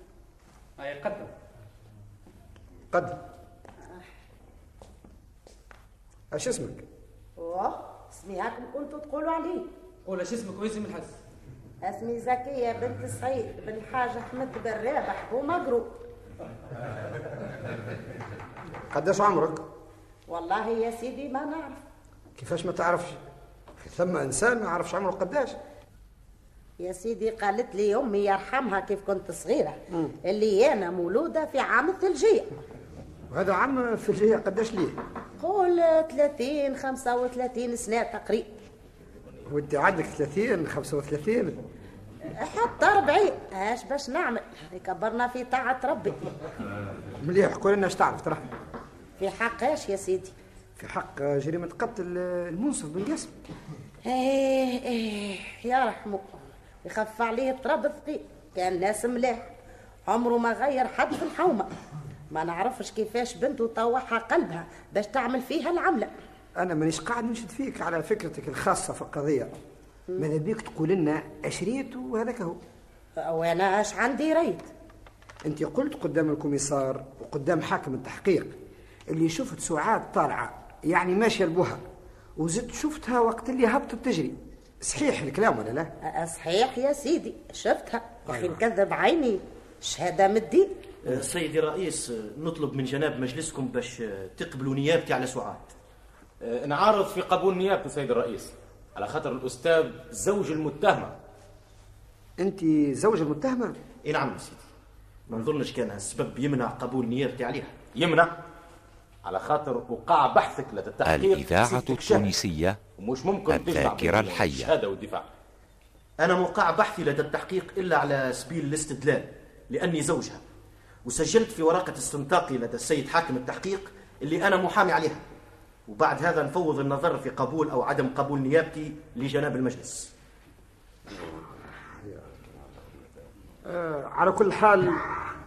هاي قدم. قد اش اسمك؟ أوه اسمي هاكم كنتوا تقولوا عليه. قول إيش اسمك واسم الحس اسمي زكية بنت سعيد بن حاج أحمد بن رابح ومقرو قداش عمرك؟ والله يا سيدي ما نعرف كيفاش ما تعرفش؟ ثم إنسان ما يعرفش عمره قداش؟ يا سيدي قالت لي أمي يرحمها كيف كنت صغيرة اللي أنا مولودة في عام الثلجية وهذا عام الجهة قداش ليه؟ قول 30 35 سنة تقريبا وانت عندك 30 35 حتى 40 اش باش نعمل؟ كبرنا في طاعة ربي. مليح قول لنا اش تعرف ترى. في حق إيش يا سيدي؟ في حق جريمة قتل المنصف بن قاسم. إيه إيه يا رحمه يخف عليه التراب ثقيل. كان ناس ملاح عمره ما غير حد في الحومة. ما نعرفش كيفاش بنته طوحها قلبها باش تعمل فيها العملة. أنا مانيش قاعد نشد فيك على فكرتك الخاصة في القضية. ماذا بيك تقول لنا أشريت وهذاك هو. وأنا أش عندي ريت. أنت قلت قدام الكوميسار وقدام حاكم التحقيق اللي شفت سعاد طالعة يعني ماشية لبوها وزدت شفتها وقت اللي هبطت تجري. صحيح الكلام ولا لا؟ صحيح يا سيدي شفتها. أخي نكذب عيني. شهادة من الدين آه، سيدي الرئيس آه، نطلب من جناب مجلسكم باش آه، تقبلوا نيابتي على سعاد. نعارض في قبول نيابة سيد الرئيس. على خاطر الأستاذ زوج المتهمة. أنت زوج المتهمة؟ إي نعم يا سيدي. ما نظنش كان السبب يمنع قبول نيابتي عليها. يمنع. على خاطر وقع بحثك لدى التحقيق الإذاعة. التونسية ومش ممكن الذاكرة الحية. الشهادة والدفاع أنا موقع بحثي لدى التحقيق إلا على سبيل الاستدلال لأني زوجها. وسجلت في ورقة استنطاقي لدى السيد حاكم التحقيق اللي أنا محامي عليها. وبعد هذا نفوض النظر في قبول أو عدم قبول نيابتي لجناب المجلس. آه على كل حال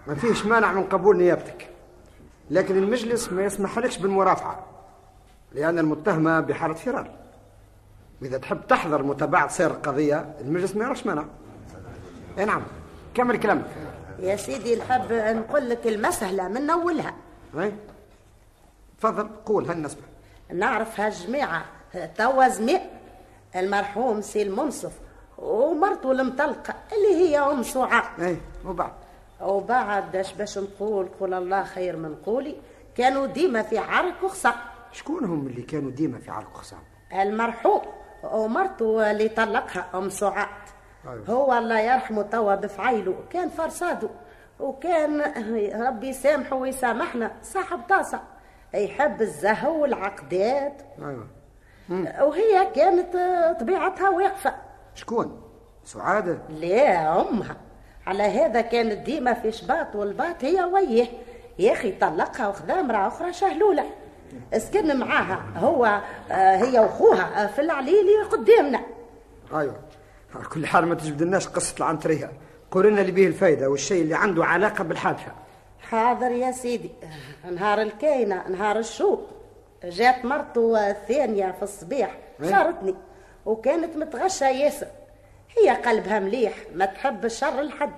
ما فيش مانع من قبول نيابتك. لكن المجلس ما يسمحلكش بالمرافعة لأن المتهمة بحالة فرار. وإذا تحب تحضر متابعة سير القضية المجلس ما يراش مانع. أي نعم كمل كلامك. يا سيدي نحب نقول لك المسألة من أولها. أي؟ تفضل قول هل نسمع نعرف هالجماعة توا زماء المرحوم سي المنصف ومرته المطلقة اللي هي أم سعاد. اي وبعد. وبعد اش باش نقول قول الله خير من قولي كانوا ديما في عرك وخصام. شكون هم اللي كانوا ديما في عرك وخصام؟ المرحوم ومرته اللي طلقها أم سعاد. أيوة. هو الله يرحمه توا بفعيله. كان فرصاده وكان ربي يسامحه ويسامحنا صاحب طاسة. يحب الزهو والعقدات. أيوه. وهي كانت طبيعتها واقفة. شكون؟ سعادة؟ لا أمها. على هذا كانت ديما في شباط والباط هي ويه. يا أخي طلقها وخذا امرأة أخرى شهلولة. اسكن معاها. هو آه، هي وأخوها آه، في العليلي قدامنا. أيوه. على كل حال ما تجبدلناش قصة العنترية. قول لنا اللي بيه الفايدة والشيء اللي عنده علاقة بالحادثة. حاضر يا سيدي. نهار الكاينة نهار الشوق. جات مرته الثانية في الصباح إيه؟ زارتني وكانت متغشة ياسر. هي قلبها مليح ما تحب الشر لحد.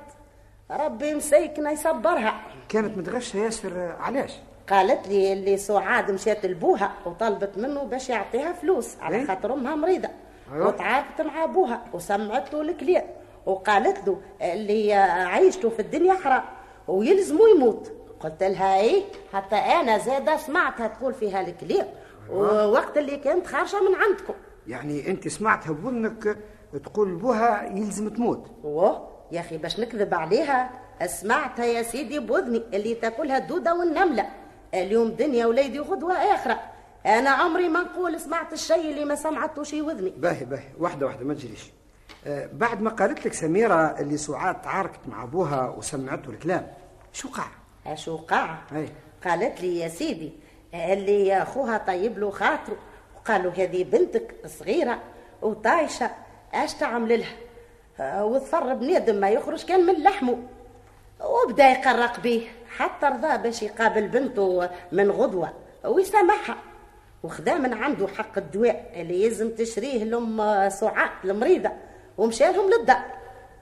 ربي مسيكنا يصبرها. كانت متغشة ياسر علاش؟ قالت لي اللي سعاد مشات لبوها وطلبت منه باش يعطيها فلوس على إيه؟ خاطر أمها مريضة. أيوة. وتعاقدت مع أبوها وسمعت له الكلام. وقالت له اللي عيشته في الدنيا حرام. ويلزمه يموت. قلت لها إيه؟ حتى أنا زاده سمعتها تقول فيها الكلام ووقت اللي كانت خارجة من عندكم. يعني أنت سمعتها بوذنك تقول بوها يلزم تموت. أوه. يا أخي باش نكذب عليها سمعتها يا سيدي بوذني اللي تاكلها الدودة والنملة. اليوم دنيا وليدي غدوة آخرة. أنا عمري ما نقول سمعت الشيء اللي ما سمعته شي وذني. باهي باهي. واحدة واحدة ما تجريش. آه، بعد ما قالت لك سميرة اللي سعاد تعاركت مع ابوها وسمعته الكلام شو قع؟ شو قاع أي. قالت لي يا سيدي اللي أخوها طيب له خاطره وقالوا هذه بنتك صغيرة وطايشة اش تعمل لها؟ وظفر بنادم ما يخرج كان من لحمه. وبدا يقرق بيه حتى رضى باش يقابل بنته من غدوة ويسامحها. وخدا من عنده حق الدواء اللي يلزم تشريه لأم سعاد المريضة ومشى لهم للدار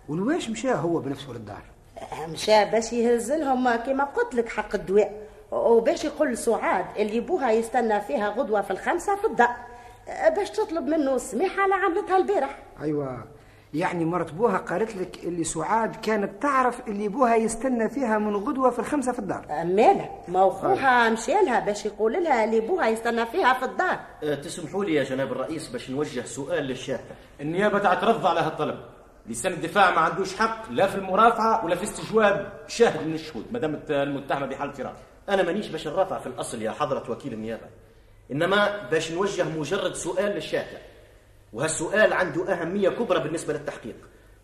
ولواش مشى هو بنفسه للدار؟ مشى باش يهز لهم كما قلت لك حق الدواء. وباش يقول سعاد اللي بوها يستنى فيها غدوة في الخمسة في الدار باش تطلب منه السماحه على عملتها البارح. أيوه. يعني مرت بوها قالت لك اللي سعاد كانت تعرف اللي بوها يستنى فيها من غدوة في الخمسة في الدار مالها ما اخوها مشى لها باش يقول لها اللي بوها يستنى فيها في الدار أه، تسمحوا لي يا جناب الرئيس باش نوجه سؤال للشاهد النيابة تعترض على هالطلب. لسان الدفاع ما عندوش حق لا في المرافعة ولا في استجواب شاهد من الشهود ما دامت المتهمة بحالة فرار أنا مانيش باش نرافع في الأصل يا حضرة وكيل النيابة إنما باش نوجه مجرد سؤال للشاهد وهالسؤال عنده أهمية كبرى بالنسبة للتحقيق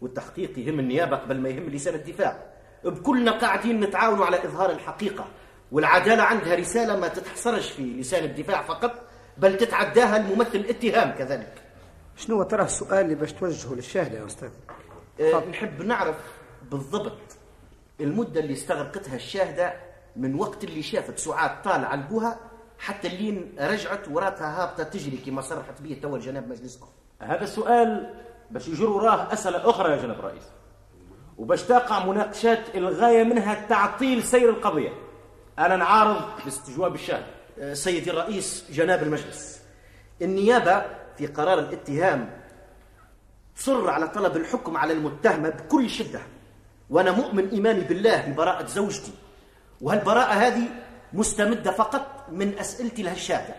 والتحقيق يهم النيابة قبل ما يهم لسان الدفاع. بكلنا قاعدين نتعاونوا على إظهار الحقيقة والعدالة عندها رسالة ما تتحصرش في لسان الدفاع فقط بل تتعداها الممثل الاتهام كذلك. شنو ترى السؤال اللي باش توجهه للشاهد يا أستاذ؟ أه نحب نعرف بالضبط المدة اللي استغرقتها الشاهدة من وقت اللي شافت سعاد طالعة لبوها حتى اللين رجعت وراتها هابطة تجري كما صرحت به توا جناب مجلسكم هذا السؤال باش يجر وراه أسئلة أخرى يا جناب الرئيس وباش تقع مناقشات الغاية منها تعطيل سير القضية. أنا نعارض باستجواب الشاهد. أه سيدي الرئيس جناب المجلس النيابة في قرار الاتهام صر على طلب الحكم على المتهمة بكل شدة. وأنا مؤمن إيماني بالله ببراءة زوجتي. وهالبراءة هذه مستمدة فقط من أسئلتي لهالشاهدة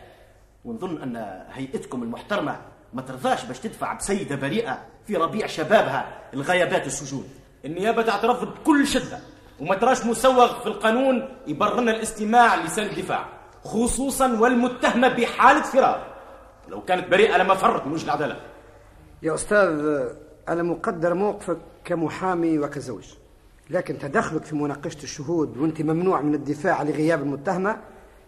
ونظن أن هيئتكم المحترمة ما ترضاش باش تدفع بسيدة بريئة في ربيع شبابها الغيابات السجون. النيابة تعترض بكل شدة. وما تراش مسوغ في القانون يبررنا الاستماع لسان الدفاع خصوصا والمتهمة بحالة فرار. لو كانت بريئة لما فرت من وجه العدالة. يا أستاذ أنا مقدر موقفك كمحامي وكزوج لكن تدخلك في مناقشة الشهود وأنت ممنوع من الدفاع لغياب المتهمة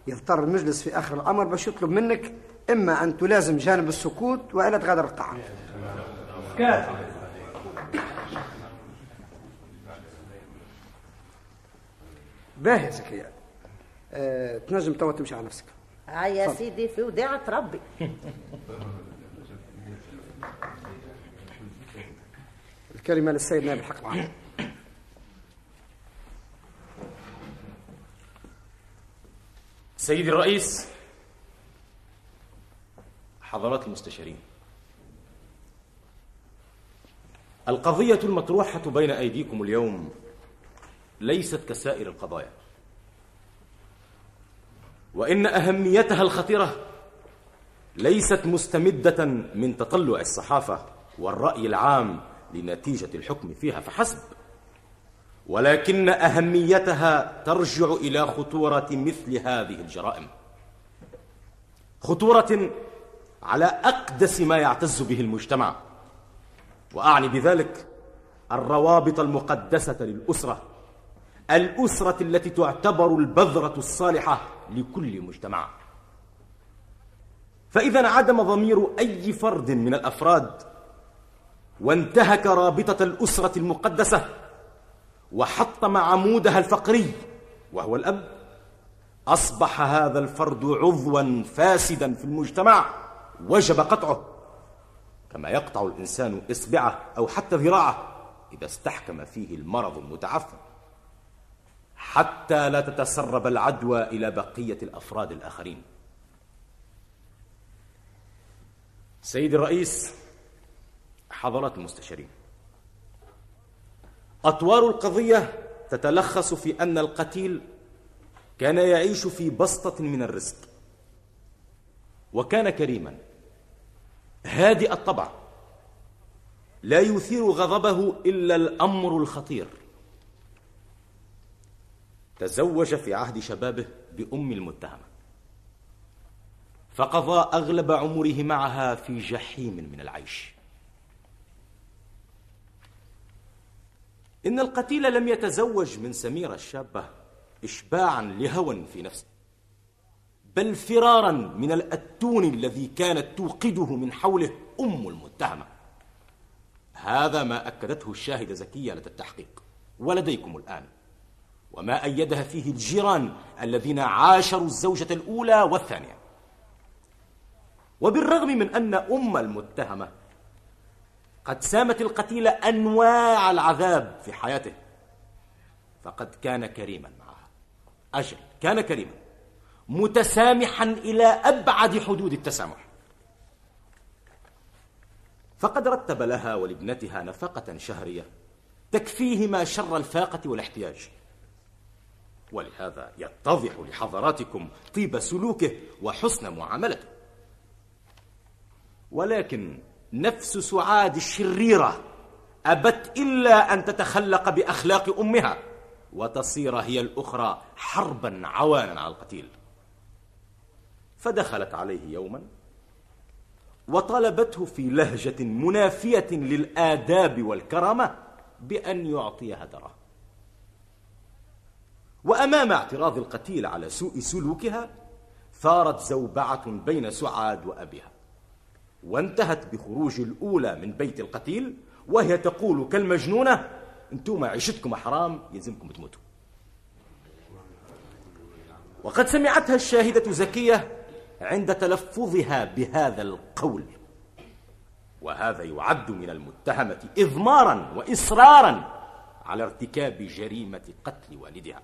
يضطر المجلس في آخر الأمر باش يطلب منك إما أن تلازم جانب السكوت وإلا تغادر القاعة باهي يا زكريا. أه تنجم توا تمشي على نفسك. ها يا. سيدي في وداعة ربي. الكلمة للسيد نائب الحق العام سيدي الرئيس حضرات المستشارين. القضية المطروحة بين أيديكم اليوم ليست كسائر القضايا. وإن أهميتها الخطيرة ليست مستمدة من تطلع الصحافة والرأي العام لنتيجة الحكم فيها فحسب. ولكن أهميتها ترجع إلى خطورة مثل هذه الجرائم. خطورة على أقدس ما يعتز به المجتمع. وأعني بذلك الروابط المقدسة للأسرة الأسرة التي تعتبر البذرة الصالحة لكل مجتمع. فإذا انعدم ضمير أي فرد من الأفراد وانتهك رابطة الأسرة المقدسة وحطم عمودها الفقري وهو الأب أصبح هذا الفرد عضوا فاسدا في المجتمع وجب قطعه. كما يقطع الإنسان إصبعه أو حتى ذراعه إذا استحكم فيه المرض المتعفن. حتى لا تتسرب العدوى إلى بقية الأفراد الآخرين. سيدي الرئيس حضرات المستشارين. أطوار القضية تتلخص في أن القتيل كان يعيش في بسطة من الرزق وكان كريما. هادئ الطبع لا يثير غضبه إلا الأمر الخطير. تزوج في عهد شبابه بأم المتهمة. فقضى أغلب عمره معها في جحيم من العيش. إن القتيل لم يتزوج من سميرة الشابة إشباعا لهوى في نفسه بل فرارا من الأتون الذي كانت توقده من حوله أم المتهمة. هذا ما أكدته الشاهدة زكية لدى التحقيق ولديكم الآن. وما أيدها فيه الجيران الذين عاشروا الزوجة الأولى والثانية. وبالرغم من أن أم المتهمة قد سامت القتيل أنواع العذاب في حياته فقد كان كريما معها. أجل كان كريما متسامحا إلى أبعد حدود التسامح. فقد رتب لها ولابنتها نفقة شهرية تكفيهما شر الفاقة والاحتياج. ولهذا يتضح لحضراتكم طيب سلوكه وحسن معاملته. ولكن نفس سعاد الشريرة أبت إلا أن تتخلق بأخلاق أمها وتصير هي الأخرى حربا عوانا على القتيل. فدخلت عليه يوما وطلبته في لهجة منافية للآداب والكرامة بأن يعطيها دراهم. وأمام اعتراض القتيل على سوء سلوكها ثارت زوبعة بين سعاد وأبيها. وانتهت بخروج الأولى من بيت القتيل وهي تقول كالمجنونة أنتم عيشتكم حرام يلزمكم تموتوا. وقد سمعتها الشاهدة زكية عند تلفظها بهذا القول. وهذا يعد من المتهمة إضمارا وإصرارا على ارتكاب جريمة قتل والدها.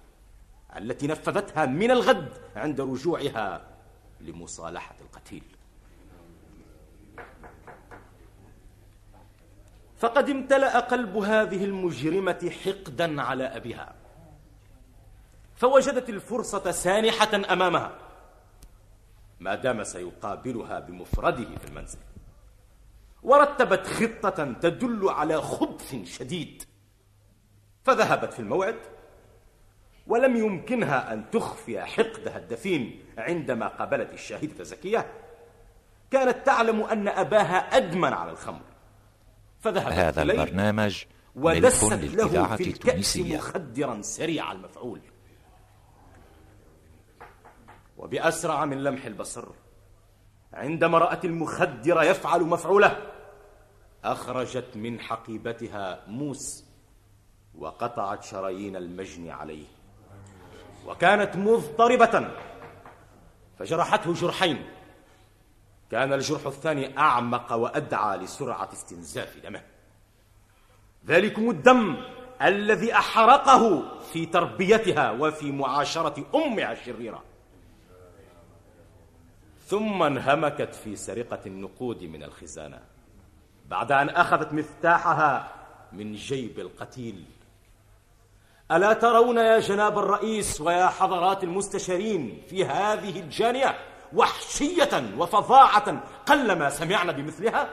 التي نفذتها من الغد عند رجوعها لمصالحة القتيل. فقد امتلأ قلب هذه المجرمة حقدا على أبيها. فوجدت الفرصة سانحة أمامها. ما دام سيقابلها بمفرده في المنزل. ورتبت خطة تدل على خبث شديد. فذهبت في الموعد ولم يمكنها أن تخفي حقدها الدفين عندما قابلت الشاهدة زكية. كانت تعلم أن أباها أدمن على الخمر. فذهبت هذا إليه البرنامج ودست له في الكأس. مخدرا سريع المفعول. وبأسرع من لمح البصر عندما رأت المخدر يفعل مفعوله أخرجت من حقيبتها موس وقطعت شرايين المجن عليه. وكانت مضطربة. فجرحته جرحين. كان الجرح الثاني أعمق وأدعى لسرعة استنزاف دمه. ذلكم الدم الذي أحرقه في تربيتها وفي معاشرة أمها الشريرة ثم انهمكت في سرقة النقود من الخزانة. بعد أن أخذت مفتاحها من جيب القتيل. ألا ترون يا جناب الرئيس ويا حضرات المستشارين في هذه الجانية وحشية وفظاعة قلما سمعنا بمثلها؟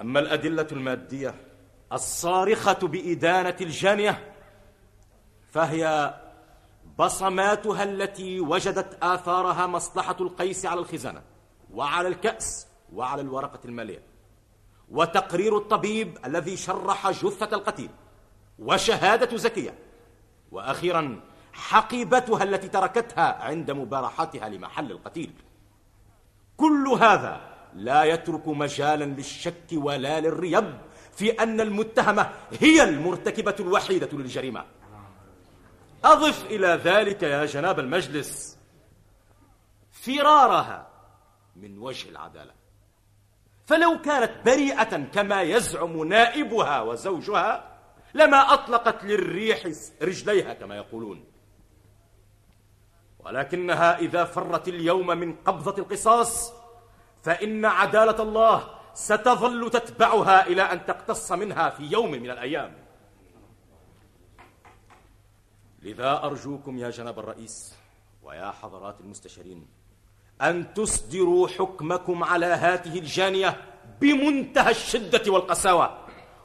أما الأدلة المادية الصارخة بإدانة الجانية فهي بصماتها التي وجدت آثارها مصلحة القيس على الخزانة وعلى الكأس وعلى الورقة المالية. وتقرير الطبيب الذي شرح جثة القتيل وشهادة زكية. وأخيرا حقيبتها التي تركتها عند مبارحتها لمحل القتيل. كل هذا لا يترك مجالا للشك ولا للريب في أن المتهمة هي المرتكبة الوحيدة للجريمة. أضف إلى ذلك يا جناب المجلس فرارها من وجه العدالة. فلو كانت بريئة كما يزعم نائبها وزوجها لما أطلقت للريح رجليها كما يقولون. ولكنها إذا فرت اليوم من قبضة القصاص فإن عدالة الله ستظل تتبعها إلى أن تقتص منها في يوم من الأيام. لذا أرجوكم يا جناب الرئيس ويا حضرات المستشارين أن تصدروا حكمكم على هذه الجانية بمنتهى الشدة والقساوة.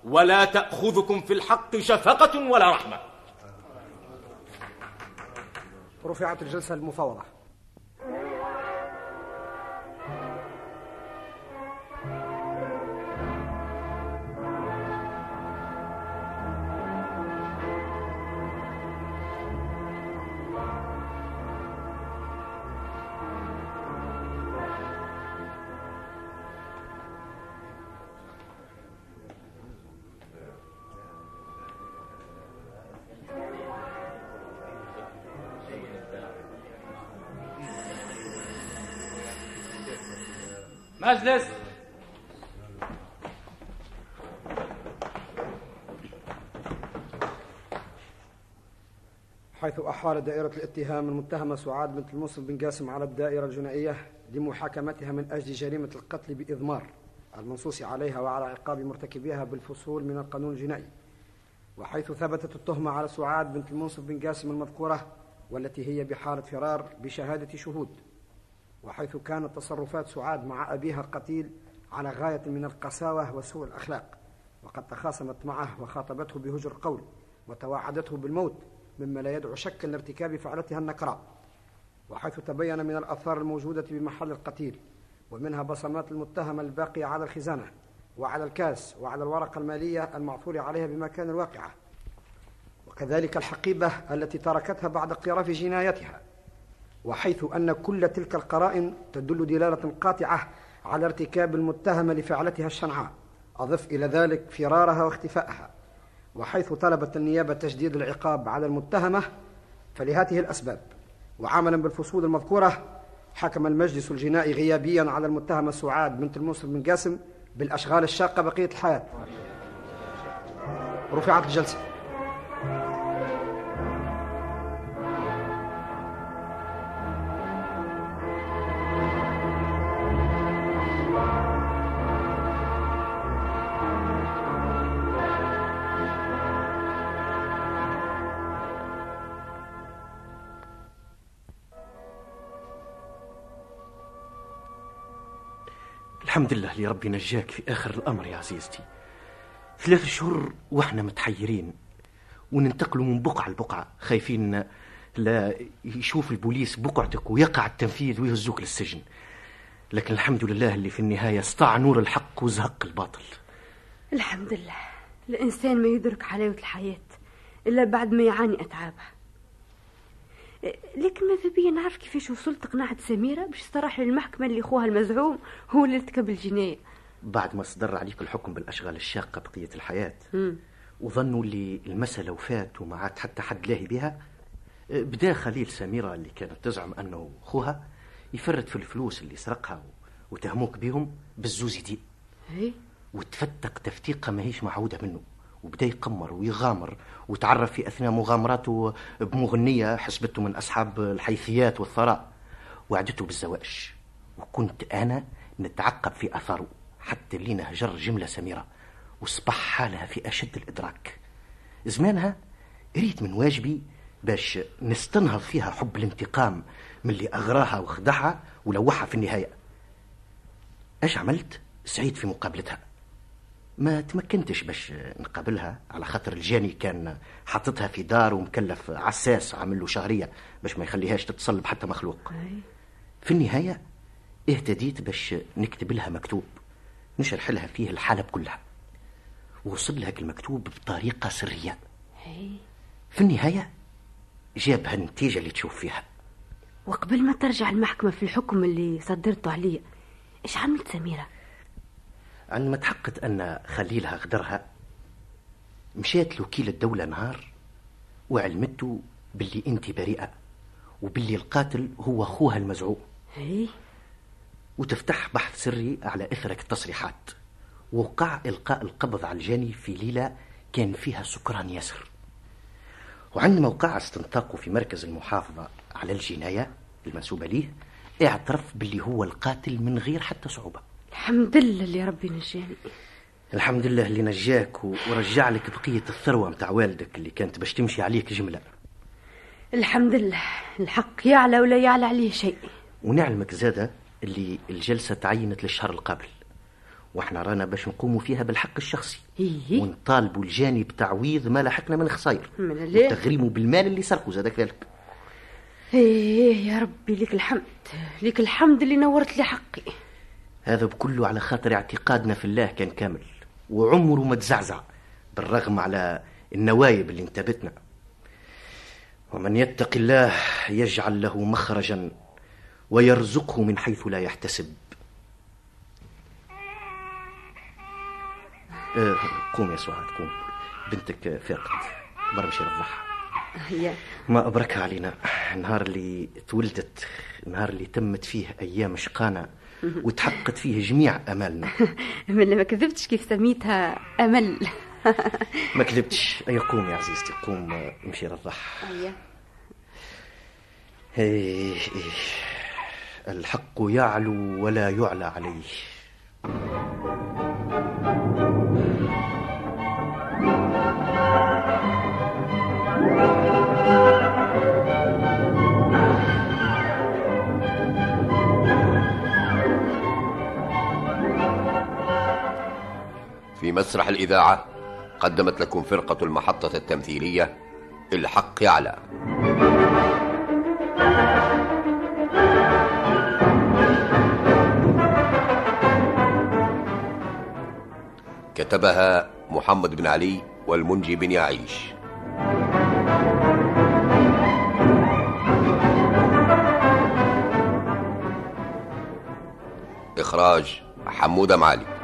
ولا تأخذكم في الحق شفقة ولا رحمة. رفعت الجلسة المفاوضة. مجلس حيث أحال دائرة الاتهام المتهمة سعاد بنت المنصف بن قاسم على الدائرة الجنائية لمحاكمتها من أجل جريمة القتل بإضمار المنصوص عليها وعلى عقاب مرتكبيها بالفصول من القانون الجنائي. وحيث ثبتت التهمة على سعاد بنت المنصف بن قاسم المذكورة والتي هي بحالة فرار بشهادة شهود. وحيث كانت تصرفات سعاد مع أبيها القتيل على غاية من القساوة وسوء الأخلاق. وقد تخاصمت معه وخاطبته بهجر قول وتواعدته بالموت مما لا يدعو شكا لارتكاب فعلتها النكراء. وحيث تبين من الآثار الموجودة بمحل القتيل ومنها بصمات المتهمة الباقية على الخزانة وعلى الكاس وعلى الورقة المالية المعثور عليها بمكان الواقعة. وكذلك الحقيبة التي تركتها بعد اقتراف جنايتها. وحيث أن كل تلك القرائن تدل دلالة قاطعة على ارتكاب المتهمة لفعلتها الشنعاء. أضف إلى ذلك فرارها واختفائها. وحيث طلبت النيابة تجديد العقاب على المتهمة فلهذه الأسباب. وعملا بالفصول المذكورة حكم المجلس الجنائي غيابيا على المتهمة سعاد بنت المنصف بن قاسم بالأشغال الشاقة بقية الحياة. رفعت الجلسة. الحمد لله اللي ربي نجاك في آخر الأمر يا عزيزتي. ثلاث شهور وإحنا متحيرين وننتقلوا من بقعة لبقعة خايفين لا يشوف البوليس بقعتك ويقع التنفيذ ويهزوك للسجن. لكن الحمد لله اللي في النهاية استطاع نور الحق وزهق الباطل. الحمد لله. الإنسان ما يدرك حلاوة الحياة إلا بعد ما يعاني أتعابها. لكن ماذا بيا؟ نعرف كيفاش وصلت قناعة سميرة باش تروح للمحكمة اللي خوها المزعوم هو اللي ارتكب الجناية. بعد ما صدر عليك الحكم بالأشغال الشاقة بقية الحياة مم. وظنوا اللي المسألة وفات وما عاد حتى حد لاهي بها بدا خليل سميرة اللي كانت تزعم أنه خوها يفرط في الفلوس اللي سرقها وتهموك بهم بالزوز دين هي وتفتق تفتيقة ماهيش معهوده منه. وبدا يقمر ويغامر وتعرف في أثناء مغامراته بمغنية حسبته من أصحاب الحيثيات والثراء. وعدته بالزواج. وكنت أنا نتعقب في آثاره حتى لينا هجر جملة سميرة وصبح حالها في أشد الإدراك. زمانها ريت من واجبي باش نستنهض فيها حب الانتقام من اللي أغراها وخدعها ولوحها في النهاية. إيش عملت؟ سعيد في مقابلتها. ما تمكنتش باش نقابلها؟ على خاطر الجاني كان حاططها في دار ومكلف عساس عامل له شهرية باش ما يخليهاش تتصل بحتى مخلوق. في النهاية اهتديت باش نكتب لها مكتوب نشرح لها فيه الحالة كلها ووصل لها المكتوب بطريقة سرية. في النهاية جابها النتيجة اللي تشوف فيها. وقبل ما ترجع المحكمة في الحكم اللي صدرته عليا إيش عملت عندما تحققت أن خليلها غدرها مشيت لوكيل الدولة نهار وعلمته باللي أنت بريئة وباللي القاتل هو أخوها المزعوم. هي وتفتح بحث سري على إثرك التصريحات وقع إلقاء القبض على الجاني في ليلة كان فيها سكران ياسر. وعندما وقع استنطاقه في مركز المحافظة على الجناية المنسوبة ليه اعترف باللي هو القاتل من غير حتى صعوبة. الحمد لله اللي ربي نجاني. الحمد لله اللي نجاك ورجع لك بقية الثروة متاع والدك اللي كانت باش تمشي عليك جملة. الحمد لله. الحق يعلى ولا يعلى عليه شيء. ونعلمك زادة اللي الجلسة تعينت للشهر القابل. وإحنا رانا باش نقوموا فيها بالحق الشخصي. إيه. ونطالبوا الجاني بتعويض ما لحقنا من خسائر. من وتغريمه بالمال اللي سرقوا زاد كذلك إيه يا ربي لك الحمد. لك الحمد اللي نورت لي حقي. هذا بكله على خاطر اعتقادنا في الله كان كامل وعمره ما تزعزع بالرغم على النوايب اللي انتابتنا ومن يتق الله يجعل له مخرجا ويرزقه من حيث لا يحتسب. آه، قوم يا سعاد قوم. بنتك فاقت برمشي رضعها يا ما أبركها علينا. النهار اللي تولدت النهار اللي تمت فيه أيام شقانا. وتحققت فيه جميع أمالنا. من ما كذبتش كيف سميتها أمل. ما كذبتش. أي قوم يا عزيزتي؟ قوم امشي رضعها أيه. إيه إيه. الحق يعلو ولا يعلى عليه. في مسرح الإذاعة قدمت لكم فرقة المحطة التمثيلية الحق يعلى كتبها محمد بن علي والمنجي بن يعيش. إخراج حمودة معالي.